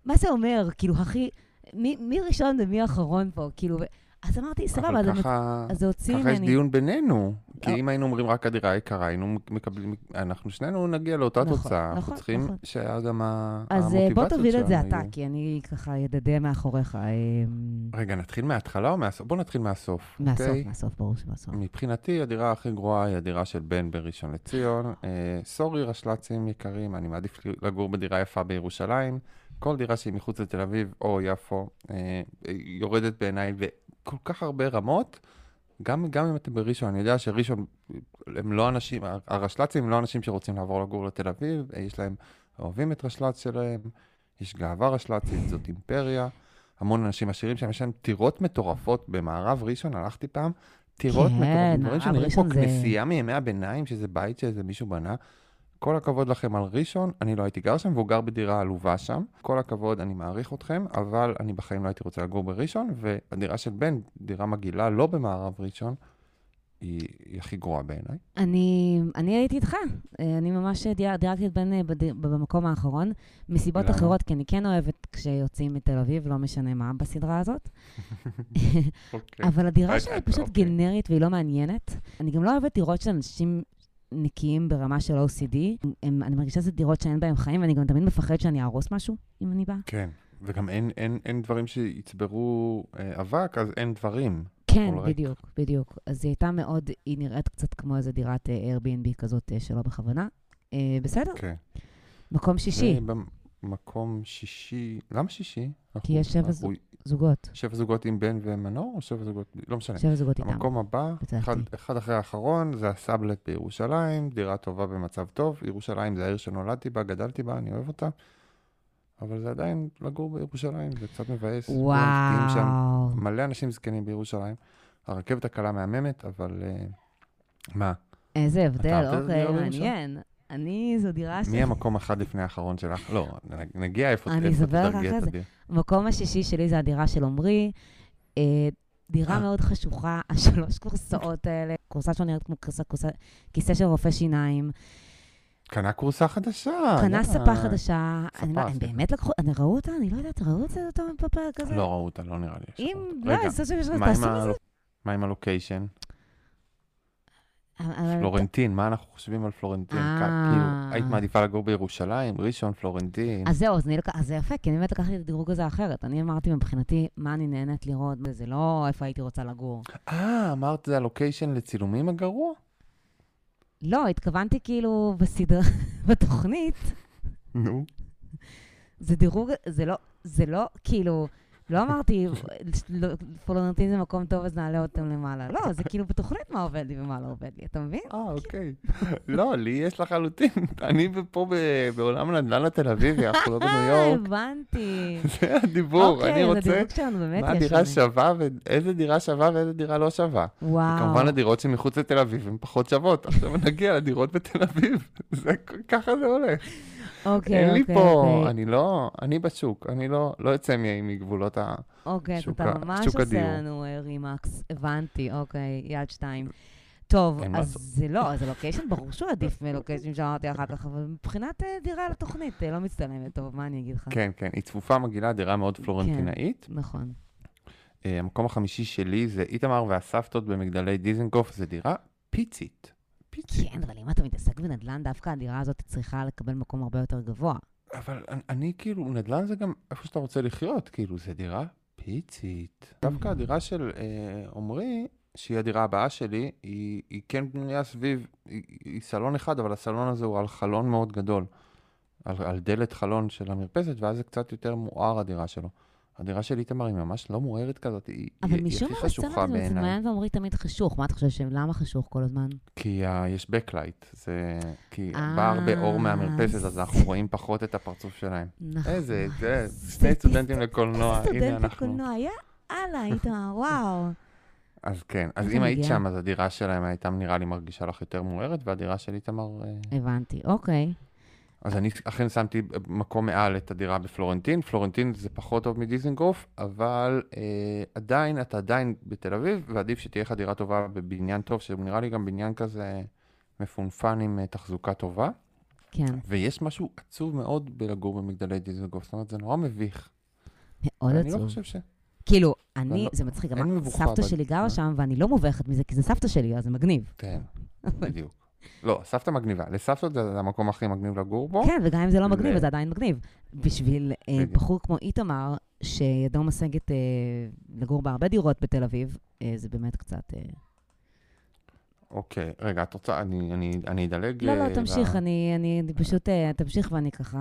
מה זה אומר? כאילו, הכי... מי, מי ראשון ומי אחרון פה? כאילו, אז אמרתי, סבבה, אז זה- ככה... אז זה הוציא ככה יש ממני. דיון בינינו. כי לא. אם היינו אומרים רק הדירה יקרה, היינו מקבלים, אנחנו שנינו נגיע לאותה נכון, תוצאה. אנחנו נכון, צריכים נכון. שהיה גם ה- אז אה, בוא המוטיבציות תוביל את זה שלנו אתה. כי אני ככה ידדה מאחוריך. אה, רגע, נתחיל מההתחלה או מהסוף? בוא נתחיל מהסוף. מהסוף, אוקיי? מהסוף, ברור שמהסוף. מבחינתי, הדירה הכי גרועה היא הדירה של בן בראשון לציון. אה, סורי, רשל"צים יקרים, אני מעדיף לגור בדירה יפה בירושלים. כל דירה שהיא מחוץ לתל אביב או יפו אה, יורדת בעיניי בכל כך הרבה רמות. גם, גם אם אתם בראשון, אני יודע שראשון הם לא אנשים, הרשל"צים הם לא אנשים שרוצים לעבור לגור לתל אביב, יש להם, אוהבים את רשל"צ שלהם, יש גאווה רשל"צית, זאת אימפריה. המון אנשים עשירים שם, יש להם טירות מטורפות במערב ראשון, הלכתי פעם, טירות כן, מטורפות, דברים שנראים כמו זה- כנסייה מימי הביניים, שזה בית שאיזה מישהו בנה. כל הכבוד לכם על ראשון, אני לא הייתי גר שם, והוא גר בדירה עלובה שם. כל הכבוד, אני מעריך אתכם, אבל אני בחיים לא הייתי רוצה לגור בראשון, והדירה של בן, דירה מגעילה, לא במערב ראשון, היא, היא הכי גרועה בעיניי. אני, אני הייתי איתך, אה, אני ממש דייקתי את בן אה, במקום האחרון, מסיבות למה? אחרות, כי אני כן אוהבת כשיוצאים מתל אביב, לא משנה מה בסדרה הזאת. *laughs* אוקיי. אבל הדירה שלה היא פשוט אוקיי. גנרית והיא לא מעניינת. אני גם לא אוהבת דירות של אנשים נקיים ברמה של OCD. הם, אני מרגישה שזה דירות שאין בהן חיים, ואני גם תמיד מפחדת שאני אהרוס משהו, אם אני באה. כן, וגם אין, אין, אין דברים שיצברו אה, אבק, אז אין דברים. כן. בדיוק, בדיוק. אז היא הייתה מאוד, היא נראית קצת כמו איזה דירת אה, Airbnb כזאת אה, שלא בכוונה. אה, בסדר, כן. מקום שישי, במקום שישי, למה שישי? כי יש שבע אנחנו- זוגות. שבע זוגות עם בן ומנור, או שבע זוגות, לא משנה. שבע זוגות איתם. המקום הבא. אחד, אחד אחרי האחרון, זה הסאבלט בירושלים, דירה טובה במצב טוב. ירושלים זה העיר שנולדתי בה, גדלתי בה, אני אוהב אותה. אבל זה עדיין לגור בירושלים, זה קצת מבאס. כולם זקנים שם, וואו. מלא אנשים זקנים בירושלים. הרכבת הקלה מהממת, אבל אה, מה? איזה הבדל, אוקיי? מעניין. אני, זו דירה ש... מי המקום אחד לפני האחרון שלך? לא, נגיע איפה אני איפה אספר לך תדרגי אחרי את זה. הדירה. המקום השישי שלי זה הדירה של עמרי. אה, דירה אה. מאוד חשוכה, *laughs* השלוש כורסאות האלה. כורסה שלו נראית כמו כיסא של רופא שיניים. קנה כורסה חדשה. קנה. ספה חדשה. אני לא- ספה, הם. באמת לקחו, אני ראו אותה? אני לא יודעת, ראו את זה אותו בפרק הזה? לא ראו אותה, לא נראה לי. אם. לא, אני עם תעשו מזה. מה עם הלוקיישן? אבל- פלורנטין, מה אנחנו חושבים על פלורנטין? אה. כאילו, היית מעדיפה לגור בירושלים, ראשון, פלורנטין? אז זהו, אז אני לק- אז זה יפה, כי אני באמת לקחתי את הדירוג הזה אחרת. אני אמרתי מבחינתי, מה אני נהנית לראות, זה לא איפה הייתי רוצה לגור. אה, אמרת זה הלוקיישן לצילומים הגרוע? לא, התכוונתי כאילו בסדרה, *laughs* בתוכנית, נו. זה דירוג, זה לא, זה לא, כאילו, לא אמרתי, פולנטין זה מקום טוב, אז נעלה אותם למעלה. לא, זה כאילו בתוכנית מה עובד לי ומה לא עובד לי, אתה מבין? אה, אוקיי. *laughs* לא, לי יש לחלוטין. *laughs* אני פה בעולם הנדל"ן התל אביבי, *laughs* אנחנו לא בניו אה, יורק. הבנתי. זה הדיבור, אני אוקיי, אז רוצה... הדירוג שלנו באמת מה הדירה לנו. שווה ואיזה דירה שווה ואיזה דירה לא שווה. וואו. כמובן הדירות שמחוץ לתל אביב הן פחות שוות. עכשיו נגיע לדירות בתל אביב. זה- ככה זה הולך. אוקיי, אין לי אוקיי, פה, אוקיי. אני לא, אני בשוק, אני לא לא יוצא מגבולות ה... אוקיי, שוק אתה ממש שוק עושה הדיור. לנו אה, רימקס, הבנתי, אוקיי, יד שתיים. טוב, אז לעשות. זה לא, אז הלוקיישן ברור שהוא עדיף מלוקיישן שאמרתי אחר כך, אבל מבחינת אה, דירה לתוכנית, אה, לא מצטלמת, טוב, מה אני אגיד לך? כן, כן, היא צפופה מגעילה, דירה מאוד פלורנטינאית. נכון. אה, המקום החמישי שלי זה איתמר והסבתות במגדלי דיזנגוף, זה דירה פיצית. פיצית. כן, אבל אם אתה מתעסק בנדל"ן, דווקא הדירה הזאת צריכה לקבל מקום הרבה יותר גבוה. אבל אני, אני כאילו, נדל"ן זה גם איפה שאתה רוצה לחיות, כאילו, זה דירה פיצית. דווקא הדירה של אה, עמרי, שהיא הדירה הבאה שלי, היא, היא כן בנויה סביב, היא, היא סלון אחד, אבל הסלון הזה הוא על חלון מאוד גדול. על, על דלת חלון של המרפסת, ואז זה קצת יותר מואר הדירה שלו. הדירה של איתמר היא ממש לא מוארת כזאת, היא, אבל היא, היא משום הכי מה חשוכה הסצנה הזאת, זה בעיניי. מעיין ועמרי תמיד חשוך. מה אתה חושב, ש- למה חשוך כל הזמן? כי uh, יש backlight, זה... כי אה, בא הרבה אור מהמרפסת, אז אנחנו רואים פחות את הפרצוף שלהם. נכון. איזה, זה, שני סטודנטים לקולנוע, הנה אנחנו. לקולנוע, יאללה, איתמר, וואו. אז כן, אז אם היית? שם, אז הדירה שלהם הייתה נראה לי מרגישה לך יותר מוארת, והדירה של איתמר... אה, הבנתי, אוקיי. אז אני אכן שמתי מקום מעל את הדירה בפלורנטין. פלורנטין זה פחות טוב מדיזנגוף, אבל אה, עדיין, אתה עדיין בתל אביב, ועדיף שתהיה לך דירה טובה בבניין טוב, שהוא נראה לי גם בניין כזה מפונפן עם אה, תחזוקה טובה. כן, ויש משהו עצוב מאוד בלגור במגדלי דיזנגוף, זאת אומרת, זה נורא מביך. מאוד אני לא עצוב. חושב ש... כאילו, אני, לא- זה מצחיק, מבוכה סבתא שלי גרה מה? שם, ואני לא מובכת מזה, כי זה סבתא שלי, אז זה מגניב. כן, *laughs* בדיוק. לא, סבתא מגניבה. לסבתא זה המקום הכי מגניב לגור בו. כן, וגם אם זה לא מגניב, ו- זה עדיין מגניב. בשביל אה, בדיוק. בחור כמו איתמר, שידו משגת אה, לגור בהרבה דירות בתל אביב, אה, זה באמת קצת... אה, אוקיי, רגע, את רוצה, אני, אני, אני אדלג... לא, אה, לא, תמשיך, ל- אני אני- אני פשוט, אה, תמשיך ואני ככה,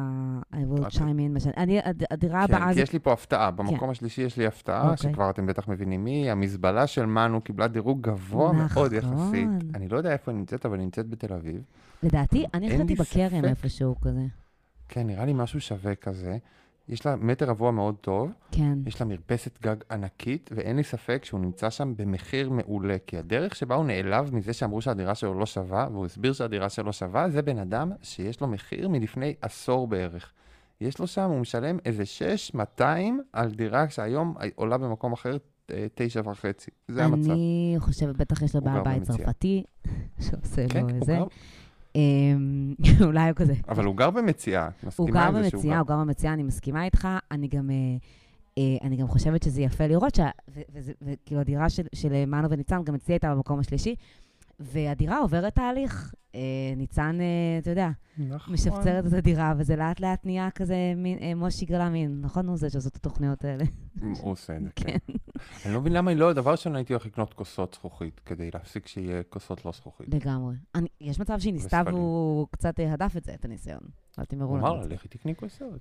I will את- chime in. אני, הד- הדירה כן, הבאה כי זה... יש לי פה הפתעה. במקום השלישי יש לי הפתעה, אוקיי. שכבר אתם בטח מבינים מי. המזבלה של מנו קיבלה דירוג גבוה מאוד נכון. יחסית. אני לא יודע איפה היא נמצאת, אבל היא נמצאת בתל אביב. לדעתי, אני חשבתי בכרם. איפשהו כזה. כן, נראה לי משהו שווה כזה. יש לה מטר רבוע מאוד טוב, כן. יש לה מרפסת גג ענקית, ואין לי ספק שהוא נמצא שם במחיר מעולה. כי הדרך שבה הוא נעלב מזה שאמרו שהדירה שלו לא שווה, והוא הסביר שהדירה שלו שווה, זה בן אדם שיש לו מחיר מלפני עשור בערך. יש לו שם, הוא משלם איזה 6,200 על דירה שהיום עולה במקום אחר אה, תשע וחצי. זה המצב. אני חושבת, בטח יש לו בעל בית. צרפתי, *laughs* שעושה כן, לו איזה. אמ, *laughs* אולי הוא כזה. אבל הוא גר במציאה. את הוא מסכימה גר עם זה שהוא במציאה, גר- הוא גר במציאה, אני מסכימה איתך. אני גם, אה, אה, אני גם חושבת שזה יפה לראות, וזה- וכאילו הדירה של, של מנו וניצן, גם אצלי הייתה במקום השלישי, והדירה עוברת תהליך. אה, ניצן, אה, אתה יודע, נכון. משפצרת את הדירה, וזה לאט לאט נהיה כזה מין, אה, מושי גלאמין, נכון? הוא זה שעושה את התוכניות האלה. הוא עושה את זה, כן. אני לא מבין למה היא לא, דבר ראשון הייתי הולך לקנות כוסות זכוכית, כדי להפסיק שיהיה כוסות לא זכוכית. לגמרי. אני, יש מצב שהיא ניסתה. והוא קצת אה, הדף את זה, את הניסיון. אל תמרו לנו. אמר את לה. לכי תקני כוסות.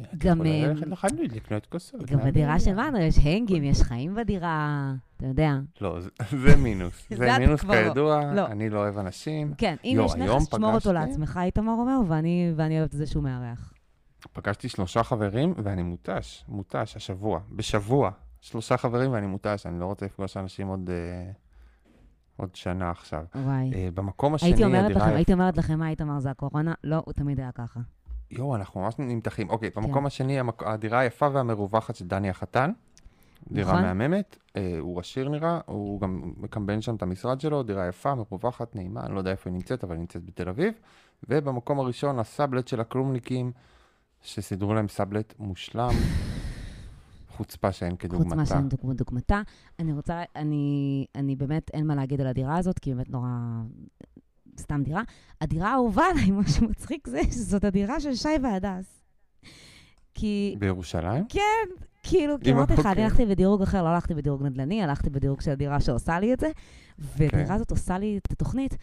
את גם, יכולה אה, ללכת לחנות לקנות כוסות. גם בדירה הבעיה? שלנו יש הנגים, יש חיים בדירה, אתה יודע. לא, זה- מינוס. זה מינוס *laughs* לא. כידוע, לא. אני לא אוהב אנשים. כן, אם יו, יש נכס, תשמור אותו לעצמך, איתמר אומר, ואני ואני אוהבת את זה שהוא מארח. פגשתי שלושה חברים ואני מותש, מותש, השבוע, בשבוע. שלושה חברים ואני מותש, אני לא רוצה לפגוש אנשים עוד, אה, עוד שנה עכשיו. וואי. אה, במקום השני, הייתי אומרת לכם, הייתי אומרת לכם, מה איתמר זה הקורונה? לא, הוא תמיד היה ככה. יואו, אנחנו ממש נמתחים. אוקיי, כן. במקום השני, המק... הדירה היפה והמרווחת של דני החתן. דירה נכון. מהממת, אה, הוא עשיר נראה, הוא גם מקמבן שם את המשרד שלו, דירה יפה, מרווחת, נעימה, אני לא יודע איפה היא נמצאת, אבל היא נמצאת בתל אביב. ובמקום הראשון, הסאבלט של הכלומניקים, שסידרו להם סאבלט מושלם, חוצפה שאין כדוגמתה. מה שאין דוגמא- דוגמתה. אני רוצה, אני, אני באמת, אין מה להגיד על הדירה הזאת, כי באמת נורא... סתם דירה. הדירה האהובה עליי, *laughs* מה שמצחיק זה שזאת הדירה של שי והדס. כי, בירושלים? כאילו, כי אמרתי לך, אני. הלכתי בדירוג אחר, לא הלכתי בדירוג נדל"ני, הלכתי בדירוג של הדירה שעושה לי את זה, והדירה כן. הזאת עושה לי את התוכנית,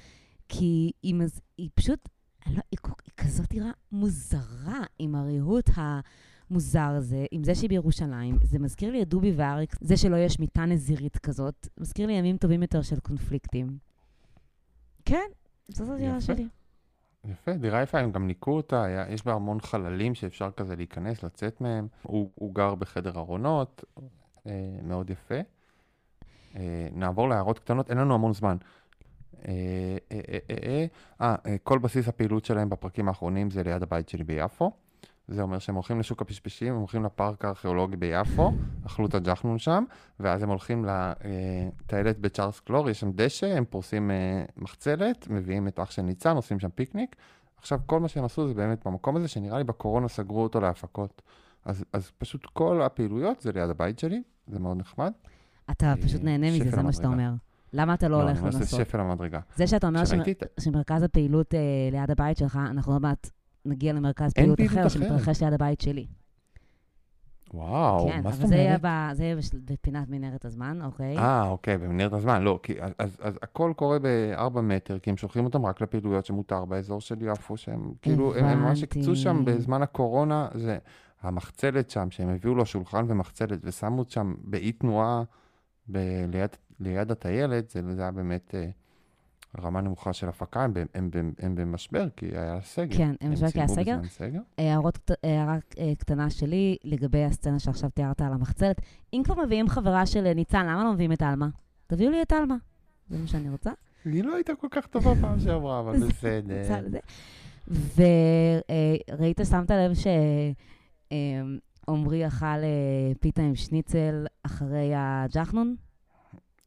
כי היא, מז... היא פשוט, לא, היא, כזאת דירה מוזרה, עם הריהוט המוזר הזה, עם זה שהיא בירושלים. זה מזכיר לי את דובי ואריק, זה שלא יש מיטה נזירית כזאת, מזכיר לי ימים טובים יותר של קונפליקטים. כן, זאת הדירה. שלי. יפה, דירה יפה, הם גם ניקו אותה, היה, יש בה המון חללים שאפשר כזה להיכנס, לצאת מהם. הוא, הוא גר בחדר ארונות, אה, מאוד יפה. אה, נעבור להערות קטנות, אין לנו המון זמן. אה, אה, אה, אה, אה, אה, אה, כל בסיס הפעילות שלהם בפרקים האחרונים זה ליד הבית שלי ביפו. זה אומר שהם הולכים לשוק הפשפשים, הם הולכים לפארק הארכיאולוגי ביפו, אכלו את הג'חנון שם, ואז הם הולכים לטיילת בצ'ארלס קלור, יש שם דשא, הם פורסים אה, מחצלת, מביאים את אח של ניצן, עושים שם פיקניק. עכשיו, כל מה שהם עשו זה באמת במקום הזה, שנראה לי בקורונה סגרו אותו להפקות. אז, אז פשוט כל הפעילויות זה ליד הבית שלי, זה מאוד נחמד. אתה אה, פשוט נהנה מזה, זה מה שאתה. אומר. למה אתה לא הולך אני אומר שזה לנסות? שפל המדרגה. זה שאתה אומר. שמרכז הפעילות אה, ליד הבית שלך, אנחנו עוד מעט נגיע למרכז פעילות אחר. שמתרחש ליד הבית שלי. וואו, כן, מה אבל זאת אומרת? ב- זה יהיה בפינת מנהרת הזמן, אוקיי? אה, אוקיי, במנהרת הזמן, לא, כי אז, אז, אז הכל קורה בארבע מטר, כי הם שולחים אותם רק לפעילויות שמותר באזור של יפו, שהם כאילו, הם, הם ממש הקצו שם הבנתי. בזמן הקורונה, זה המחצלת שם, שהם הביאו לו שולחן ומחצלת ושמו שם באי תנועה ב- ליד, ליד הטיילת, זה, זה היה באמת אה, רמה נמוכה של הפקה, הם, הם, הם, הם במשבר, כי היה סגר. כן, הם במשבר כי היה סגר. סגר. הערות, הערה אה, קטנה שלי לגבי הסצנה שעכשיו תיארת על המחצלת. אם כבר מביאים חברה של אה, ניצן, למה לא מביאים את עלמה? תביאו לי את עלמה. זה מה שאני רוצה. היא לא הייתה כל כך טובה פעם שעברה, אבל *laughs* בסדר. וראית, שמת לב שעמרי אכל אה, פיתה עם שניצל אחרי הג'חנון?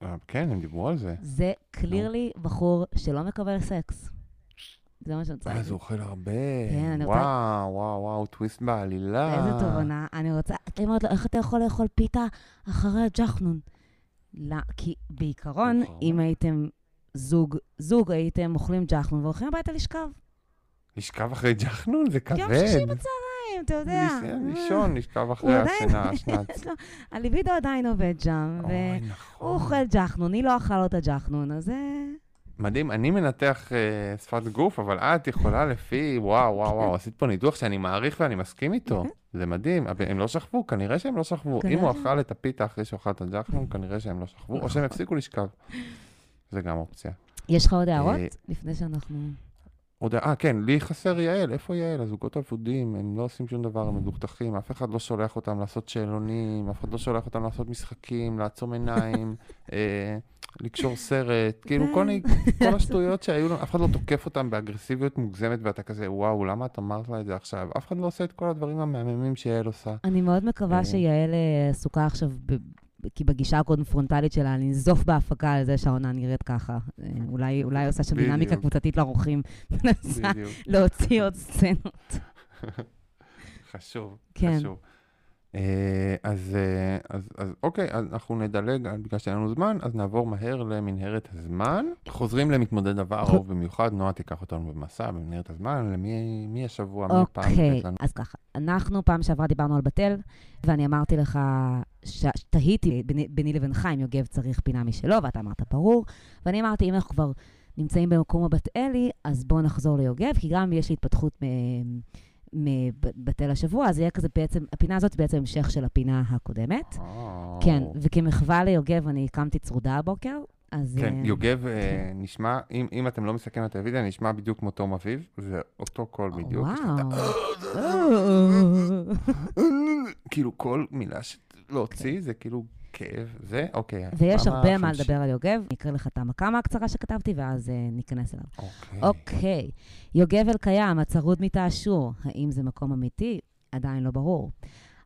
אה, כן, הם דיברו על זה. זה קלירלי בחור שלא מקבל סקס. זה מה שאני רוצה אז להגיד. הוא אוכל הרבה. כן, אני רוצה- וואו, וואו, וואו, טוויסט בעלילה. איזה תובנה. אני רוצה, אני אומרת לו, איך אתה יכול לאכול פיתה אחרי הג'חנון? לא, כי בעיקרון, מאוחר אם. הייתם זוג, זוג הייתם אוכלים ג'חנון והולכים הביתה לשכב. לשכב אחרי ג'חנון זה כבד. יום שישי בצהריים, אתה יודע. לישון, לישון, לשכב אחרי השינה, *laughs* לו- הליבידו עדיין עובד שם, והוא נכון. אוכל ג'חנון, היא לא אכלה לו את הג'חנון, אז זה... מדהים, אני מנתח אה, שפת גוף, אבל את יכולה לפי, וואו, וואו, וואו, עשית פה ניתוח שאני מעריך ואני מסכים איתו. זה מדהים, אבל הם לא שכבו, כנראה שהם לא שכבו. אם הוא אכל את הפיתה אחרי שהוא אכל את הג'חנון, כנראה שהם לא שכבו, או שהם הפסיקו לשכב. זה גם אופציה. יש לך עוד הערות? אה, לפני שאנחנו... עוד, אה, כן, לי חסר יעל, איפה יעל? הזוגות האבודים, הם לא עושים שום דבר, הם מדוכדכים, אף אחד לא שולח אותם לעשות שאלונים, אף אחד לא שולח אותם לעשות משחקים, לעצום עיניים, *laughs* אה, לקשור סרט, כאילו כל, מיני- כל *laughs* השטויות שהיו לנו, אף אחד לא תוקף אותם באגרסיביות מוגזמת, ואתה כזה, וואו, למה את אמרת לה את זה עכשיו? אף אחד לא עושה את כל הדברים המהממים שיעל עושה. אני מאוד אה. מקווה שיעל אה, עסוקה עכשיו, ב- כי בגישה הקונפרונטלית שלה, לנזוף בהפקה על זה שהעונה נראית ככה. אה, אולי אולי עושה שם דינמיקה. קבוצתית לאורחים, מנסה להוציא עוד סצנות. *laughs* חשוב, כן. חשוב. אה, אז, אה, אז, אז אוקיי, אז אנחנו נדלג, בגלל שאין לנו זמן, אז נעבור מהר למנהרת הזמן. חוזרים למתמודד עבר, אהוב במיוחד, נועה תיקח אותנו במסע במנהרת הזמן, למי מי השבוע, מי הפעם אוקיי? אז ככה, אנחנו פעם שעברה דיברנו על בתל, ואני אמרתי לך, תהיתי ביני- ביני לבינך אם יוגב צריך פינה משלו, ואתה אמרת ברור, ואני אמרתי, אם אנחנו כבר נמצאים במקום הבת אלי, אז בואו נחזור ליוגב, כי גם יש לי התפתחות מ- מבתל השבוע, אז יהיה כזה בעצם, הפינה הזאת בעצם המשך של הפינה הקודמת. אה, כן, וכמחווה ליוגב אני הקמתי צרודה הבוקר, אז... כן, אה, יוגב אה, נשמע, אם, אם אתם לא מסתכלים בטלוויזיה, נשמע בדיוק כמו תום אביב, זה אותו קול בדיוק. וואו. כאילו כל מילה שלהוציא זה כאילו כאב, זה, אוקיי. ויש הרבה מה. לדבר על יוגב. אני אקריא לך את המקאמה הקצרה שכתבתי, ואז אה, ניכנס אליו. אוקיי. אוקיי, יוגב אלקיים, הצרוד מתעשור. האם זה מקום אמיתי? עדיין לא ברור.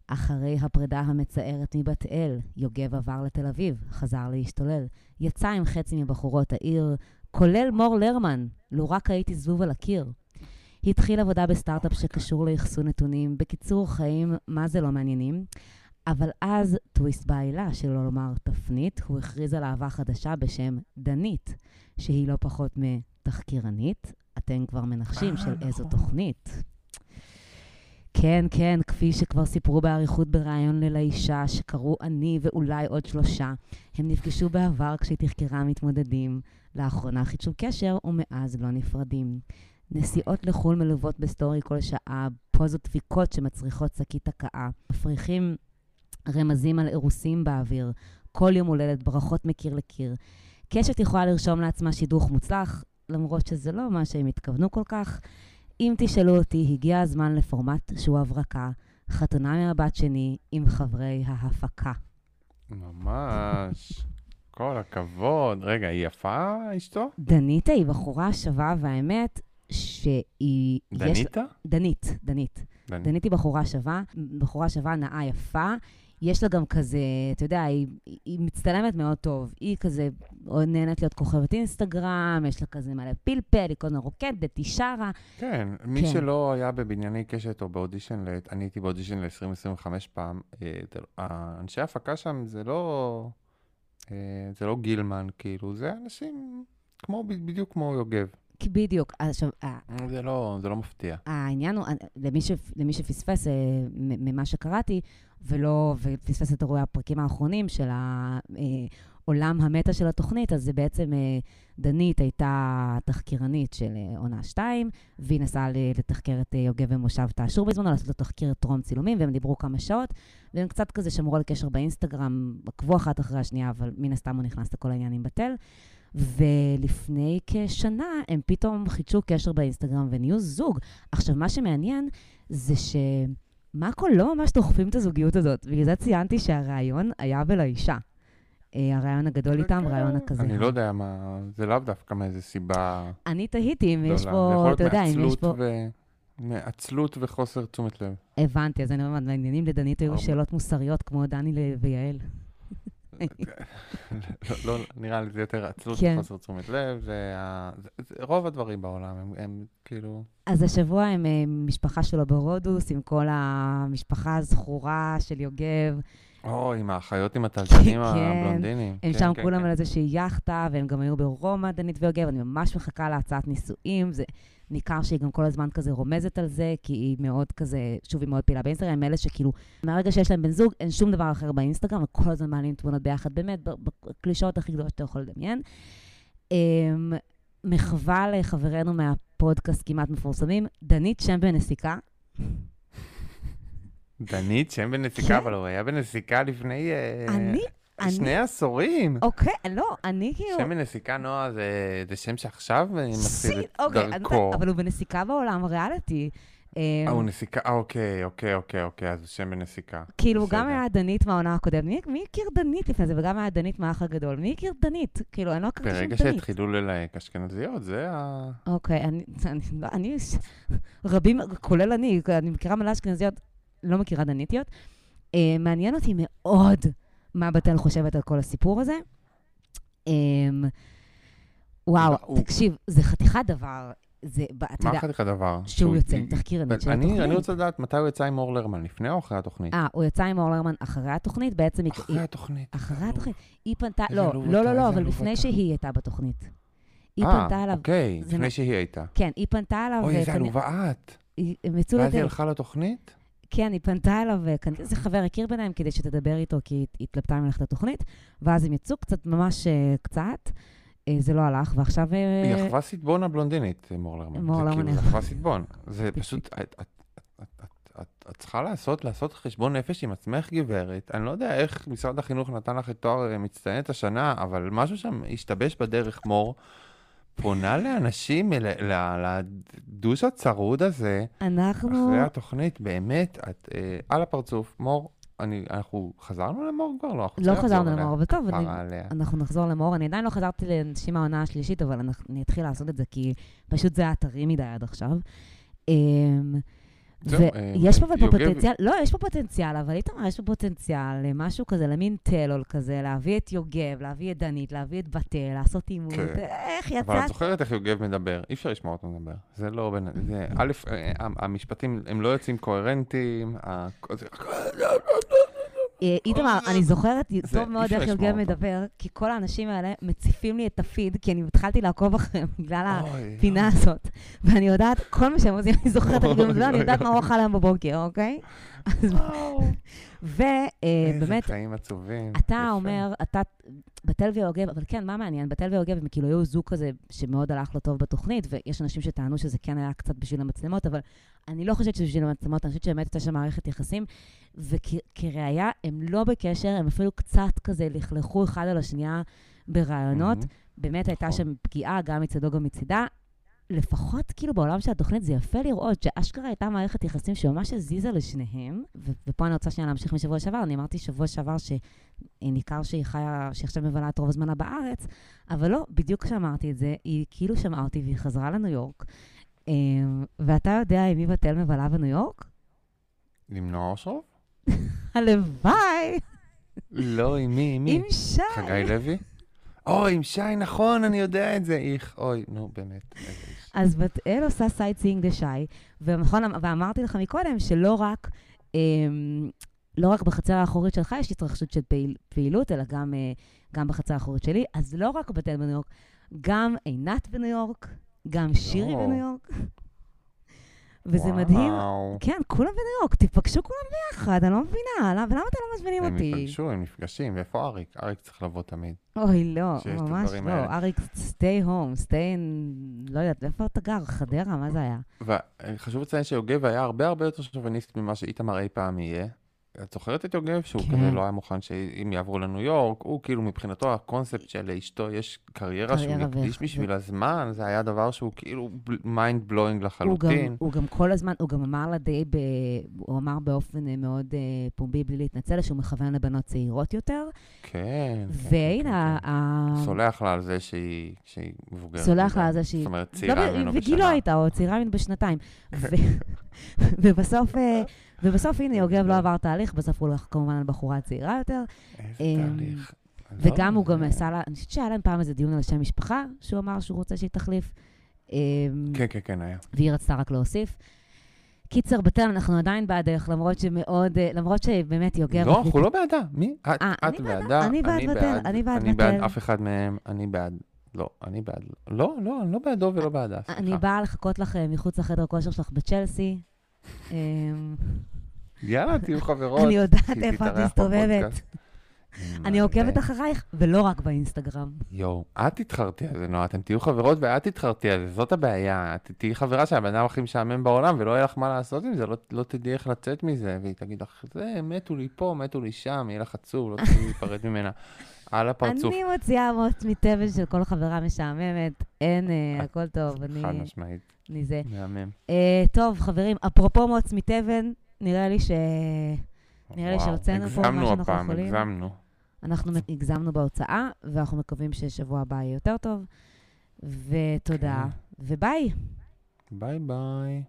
אחרי הפרידה המצערת מבת אל, יוגב עבר לתל אביב, חזר להשתולל. יצא עם חצי מבחורות העיר, כולל מור לרמן, לו רק הייתי זבוב על הקיר. התחיל עבודה בסטארט-אפ שקשור לאחסון נתונים. בקיצור, חיים, מה זה לא מעניינים? אבל אז, טוויסט בעלילה, שלא לומר תפנית, הוא הכריז על אהבה חדשה בשם דנית, שהיא לא פחות מתחקירנית. אתם כבר מנחשים אה, של איזו נכון. תוכנית. כן, כן, כפי שכבר סיפרו באריכות בריאיון ללאישה, שקראו אני ואולי עוד שלושה. הם נפגשו בעבר כשהיא תחקרה מתמודדים. לאחרונה חידשו קשר, ומאז לא נפרדים. נסיעות לחו"ל מלוות בסטורי כל שעה, פוזות דפיקות שמצריכות שקית הקאה. מפריחים רמזים על אירוסים באוויר, כל יום הולדת ברכות מקיר לקיר. קשת יכולה לרשום לעצמה שידוך מוצלח, למרות שזה לא מה שהם התכוונו כל כך. אם תשאלו אותי, הגיע הזמן לפורמט שהוא הברקה, חתונה מהבת שני עם חברי ההפקה. ממש. כל הכבוד. רגע, היא יפה, אשתו? דניתה היא בחורה שווה, והאמת שהיא... יש- דניתה? דנית, דנית. דנית. דנית היא בחורה שווה, בחורה שווה, נאה, יפה. יש לה גם כזה, אתה יודע, היא, היא מצטלמת מאוד טוב. היא כזה נהנית להיות כוכבת אינסטגרם, יש לה כזה מלא פלפל, היא כל הזמן רוקדת, היא שרה. כן, מי כן. שלא היה בבנייני קשת או באודישן, ל- אני הייתי באודישן ל-2025 פעם, אה, האנשי ההפקה שם זה לא, אה, זה לא גילמן, כאילו, זה אנשים כמו, בדיוק כמו יוגב. כי בדיוק. עכשיו, ה- זה לא, זה לא מפתיע. העניין הוא, למי, ש, למי שפספס אה, ממה שקראתי, ולא, ופספס את אירועי הפרקים האחרונים של העולם המטה של התוכנית, אז זה בעצם, אה, דנית הייתה תחקירנית של אה, עונה 2, והיא נסעה לתחקר את אה, יוגב ומושב תאשור בזמנו, לעשות לו תחקיר טרום צילומים, והם דיברו כמה שעות, והם קצת כזה שמרו על קשר באינסטגרם, עקבו אחת אחרי השנייה, אבל מן הסתם הוא נכנס לכל העניינים בטל. ולפני כשנה הם פתאום חידשו קשר באינסטגרם ונהיו זוג. עכשיו, מה שמעניין זה שמאקו לא ממש דוחפים את הזוגיות הזאת. בגלל זה ציינתי שהרעיון היה ולאישה. אה, הרעיון הגדול איתם, רעיון הכזה. אני לא יודע מה, זה לאו דווקא מאיזה סיבה אני תהיתי אם יש פה, אתה יודע, אם יש פה... מעצלות וחוסר תשומת לב. הבנתי, אז אני אומרת, מעניינים לדנית היו. שאלות מוסריות כמו דני ויעל. לא, לא, נראה לי זה יותר עצלות כן. וחוסר תשומת לב, זה- רוב הדברים בעולם הם- הם כאילו... אז השבוע הם אה, משפחה שלו ברודוס, עם כל המשפחה הזכורה של יוגב. או, עם האחיות עם הטלטלים *laughs* כן. הבלונדינים. הם כן, שם כן, כולם. על איזושהי יאכטה, והם גם היו ברומא, דנית ויוגב. אני ממש מחכה להצעת נישואים. זה ניכר שהיא גם כל הזמן כזה רומזת על זה, כי היא מאוד כזה, שוב, היא מאוד פעילה באינסטגרם, הם אלה שכאילו, מהרגע שיש להם בן זוג, אין שום דבר אחר באינסטגרם, וכל הזמן מעלים תמונות ביחד, באמת, בקלישאות הכי גדולות שאתה יכול לדמיין. אמ, מחווה לחברינו מהפודקאסט כמעט מפורסמים, דנית שם בנסיקה. דנית, שם בנסיקה, כן. אבל הוא היה בנסיקה לפני אה, אני, אני, שני עשורים. אוקיי, לא, אני כאילו... שם בנסיקה, נועה, זה זה שם שעכשיו אה, מתחיל את אוקיי, אני- דרכו. אבל הוא בנסיקה בעולם הריאליטי. אה, הוא נסיקה, אה, אוקיי, אוקיי, אוקיי, אוקיי, אז שם בנסיקה. כאילו, בסדר. גם היה דנית מהעונה הקודמת. מי, מי הכיר דנית לפני זה? וגם היה דנית מהאח הגדול. מי הכיר דנית? כאילו, אני לא הכרתי שום ברגע דנית. שהתחילו ללהק אשכנזיות, זה ה... אוקיי, אני, אני, לא- אני, רבים, כולל אני, אני מכירה מלא אשכנזיות, לא מכירה דניתיות. אה, מעניין אותי מאוד מה בתל חושבת על כל הסיפור הזה. אה, וואו, לא, הוא- תקשיב, זה חתיכת דבר. זה, ב- אתה מה יודע, אחר כך הדבר? שהוא יוצא עם תחקירנית של אני- התוכנית. אני רוצה לדעת מתי הוא יצא עם אור לרמן, לפני או אחרי התוכנית? אה, הוא יצא עם אור לרמן אחרי התוכנית, בעצם... היא- אחרי התוכנית. אחרי. התוכנית. היא פנתה, לא, לא, לא, לא, אבל לפני. שהיא הייתה בתוכנית. היא אה, פנתה אליו, אוקיי, זה לפני מה- שהיא הייתה. כן, היא פנתה אליו, אוי, איזה עלובה את. היא- הם יצאו ואז היא. הלכה לתוכנית? כן, היא פנתה אליו, וכנראה איזה חבר הכיר ביניהם כדי שתדבר איתו, כי היא התלבטה אם ללכת לתוכנית, ואז הם יצאו קצת, ממש אה, קצת. אה, זה לא הלך, ועכשיו... אה, היא אחווה סטבון הבלונדינית, מור לרמן. מור זה לרמן כאילו, היא זה אחווה סטבון. זה פשוט... את- צריכה לעשות, לעשות חשבון נפש עם עצמך, גברת. אני לא יודע איך משרד החינוך נתן לך את תואר מצטיינת השנה, אבל משהו שם השתבש בדרך, מור. פונה לאנשים, לדוש הצרוד הזה, אנחנו... אחרי התוכנית, באמת, את אה, על הפרצוף. מור, אני, אנחנו חזרנו למור כבר? לא, אנחנו לא חזרנו. למור, אבל טוב, אני-. אנחנו נחזור למור. אני עדיין לא חזרתי לנשים העונה השלישית, אבל אני- אני אתחיל לעשות את זה, כי פשוט זה היה טרי מדי עד עכשיו. אה, ויש פה אבל פה פוטנציאל, לא, יש פה פוטנציאל, אבל איתמר, יש פה פוטנציאל למשהו כזה, למין טלול כזה, להביא את יוגב, להביא את דנית, להביא את בתל, לעשות אימון. כן. איך אבל את יצאת? זוכרת איך יוגב מדבר? אי אפשר לשמוע אותו מדבר. זה לא בין... א', אה, המשפטים, הם לא יוצאים קוהרנטיים. אה, איתמר, אני זוכרת טוב מאוד איך יוגב. מדבר, כי כל האנשים האלה מציפים לי את הפיד, כי אני התחלתי לעקוב אחריהם *laughs* בגלל הפינה הזאת. ואני יודעת, כל מה שהם עושים, אני זוכרת איך יוגב מדבר, אני אוי, יודעת. מה הוא אכל היום בבוקר, אוקיי? אז- וואו. איזה ובאמת, חיים עצובים. אתה יפה. אומר, אתה, בתל ויוגב, אבל כן, מה מעניין? בתל ויוגב הם כאילו היו זוג כזה שמאוד הלך לו טוב בתוכנית, ויש אנשים שטענו שזה כן היה קצת בשביל המצלמות, אבל אני לא חושבת שזה בשביל המצלמות, אני חושבת שבאמת הייתה שם מערכת יחסים, וכראיה, הם לא בקשר, הם אפילו קצת כזה לכלכו אחד על השנייה ברעיונות. מהמם. באמת הייתה נכון. שם פגיעה, גם מצידו, גם מצידה. לפחות כאילו בעולם של התוכנית זה יפה לראות שאשכרה הייתה מערכת יחסים שממש הזיזה לשניהם. ו- ופה אני רוצה שנייה להמשיך משבוע שעבר. אני אמרתי שבוע שעבר שניכר שהיא חיה, שהיא עכשיו מבלה את רוב הזמנה בארץ, אבל לא, בדיוק כשאמרתי את זה, היא כאילו שמעה אותי והיא חזרה לניו יורק. אמ, ואתה יודע עם מי בת אל מבלה בניו יורק? למנוע אושרוב? *laughs* הלוואי, לא, עם מי? עם מי? עם שי. חגי לוי? אוי, עם שי, נכון, אני יודע את זה. איך, אוי, נו, באמת. אז בת אל עושה sightseeing לשי, ונכון, ואמרתי לך מקודם שלא רק, אמ, לא רק בחצר האחורית שלך יש התרחשות של פעיל, פעילות, אלא גם, אה, גם בחצר האחורית שלי. אז לא רק בתל בניו יורק, גם עינת בניו יורק, גם שירי לא. בניו יורק. וזה מדהים. וואו. כן, כולם בניו יורק, תיפגשו כולם ביחד, אני לא מבינה, למה ולמה אתם לא מזמינים הם אותי? ייפגשו, הם נפגשים, ואיפה אריק? אריק צריך לבוא תמיד. אוי, לא, ממש לא. האלה. אריק, stay home, stay in... לא יודעת, איפה אתה גר? חדרה? מה זה היה? וחשוב לציין שיוגב היה הרבה הרבה יותר שוביניסט ממה שאיתמר אי פעם יהיה. את זוכרת את יוגב? שהוא כן. כזה לא היה מוכן שאם יעברו לניו יורק, הוא כאילו מבחינתו הקונספט של לאשתו יש קריירה שהוא יקדיש ואיך- בשביל הזמן, זה היה דבר שהוא כאילו mind blowing הוא גם, לחלוטין. הוא גם כל הזמן, הוא גם אמר לה די, ב, הוא אמר באופן אה, מאוד אה, פומבי, בלי להתנצל, שהוא מכוון לבנות צעירות יותר. כן. כן, כן, והנה, כן. ה- סולח לה על זה שהיא שהיא מבוגרת. סולח. לה על זה שהיא... זאת אומרת, לא, צעירה ממנו וגילו בשנה. הייתה, או צעירה ממנו בשנתיים. *laughs* ובסוף, אה, *laughs* ובסוף, הנה, יוגב לא עבר תהליך, בסוף הוא הולך כמובן על בחורה צעירה יותר. איזה אמ, תהליך. לא וגם הוא. גם עשה לה, אני חושבת שהיה להם פעם איזה דיון על שם משפחה, שהוא אמר שהוא רוצה שהיא תחליף, אמ, כן, כן, כן, היה. והיא רצתה רק להוסיף. קיצר, בתל, אנחנו עדיין בעדך, למרות שמאוד, אה, למרות שבאמת יוגב... לא, אנחנו לא בעדה. מי? את אה, את בעדה, אני בעד ותל, אני בעד אני בעד. אף אחד מהם, אני בעד... לא, אני בעד... לא, לא, אני לא בעדו ולא בעדה, אני. באה לחכות לך אה, מחוץ לחדר כושר שלך בצ'לסי. אמ, יאללה, תהיו חברות. אני יודעת איפה את מסתובבת. אני עוקבת? אחרייך, ולא רק באינסטגרם. יואו, את תתחרתי על זה, נועה, אתם תהיו חברות ואת תתחרתי על זה, זאת הבעיה. את תהיי חברה של הבן אדם הכי משעמם בעולם, ולא יהיה לך מה לעשות עם זה, לא, לא תדעי איך לצאת מזה, והיא תגיד לך, זה, מתו לי פה, מתו לי שם, יהיה לך עצוב, לא תוכלי להיפרד ממנה. *laughs* על הפרצוף, אני מוציאה מוץ מתבן של כל חברה משעממת, אין, אה, הכל טוב, אני חד משמעית, אני זה. מהמם. אה, טוב, חברים, אפרופו מוץ מתבן, נראה לי ש... נראה לי שהוצאנו פה מה שאנחנו הפעם, יכולים. הגזמנו. אנחנו הגזמנו בהוצאה, ואנחנו מקווים ששבוע הבא יהיה יותר טוב. ותודה, כן. וביי. ביי ביי.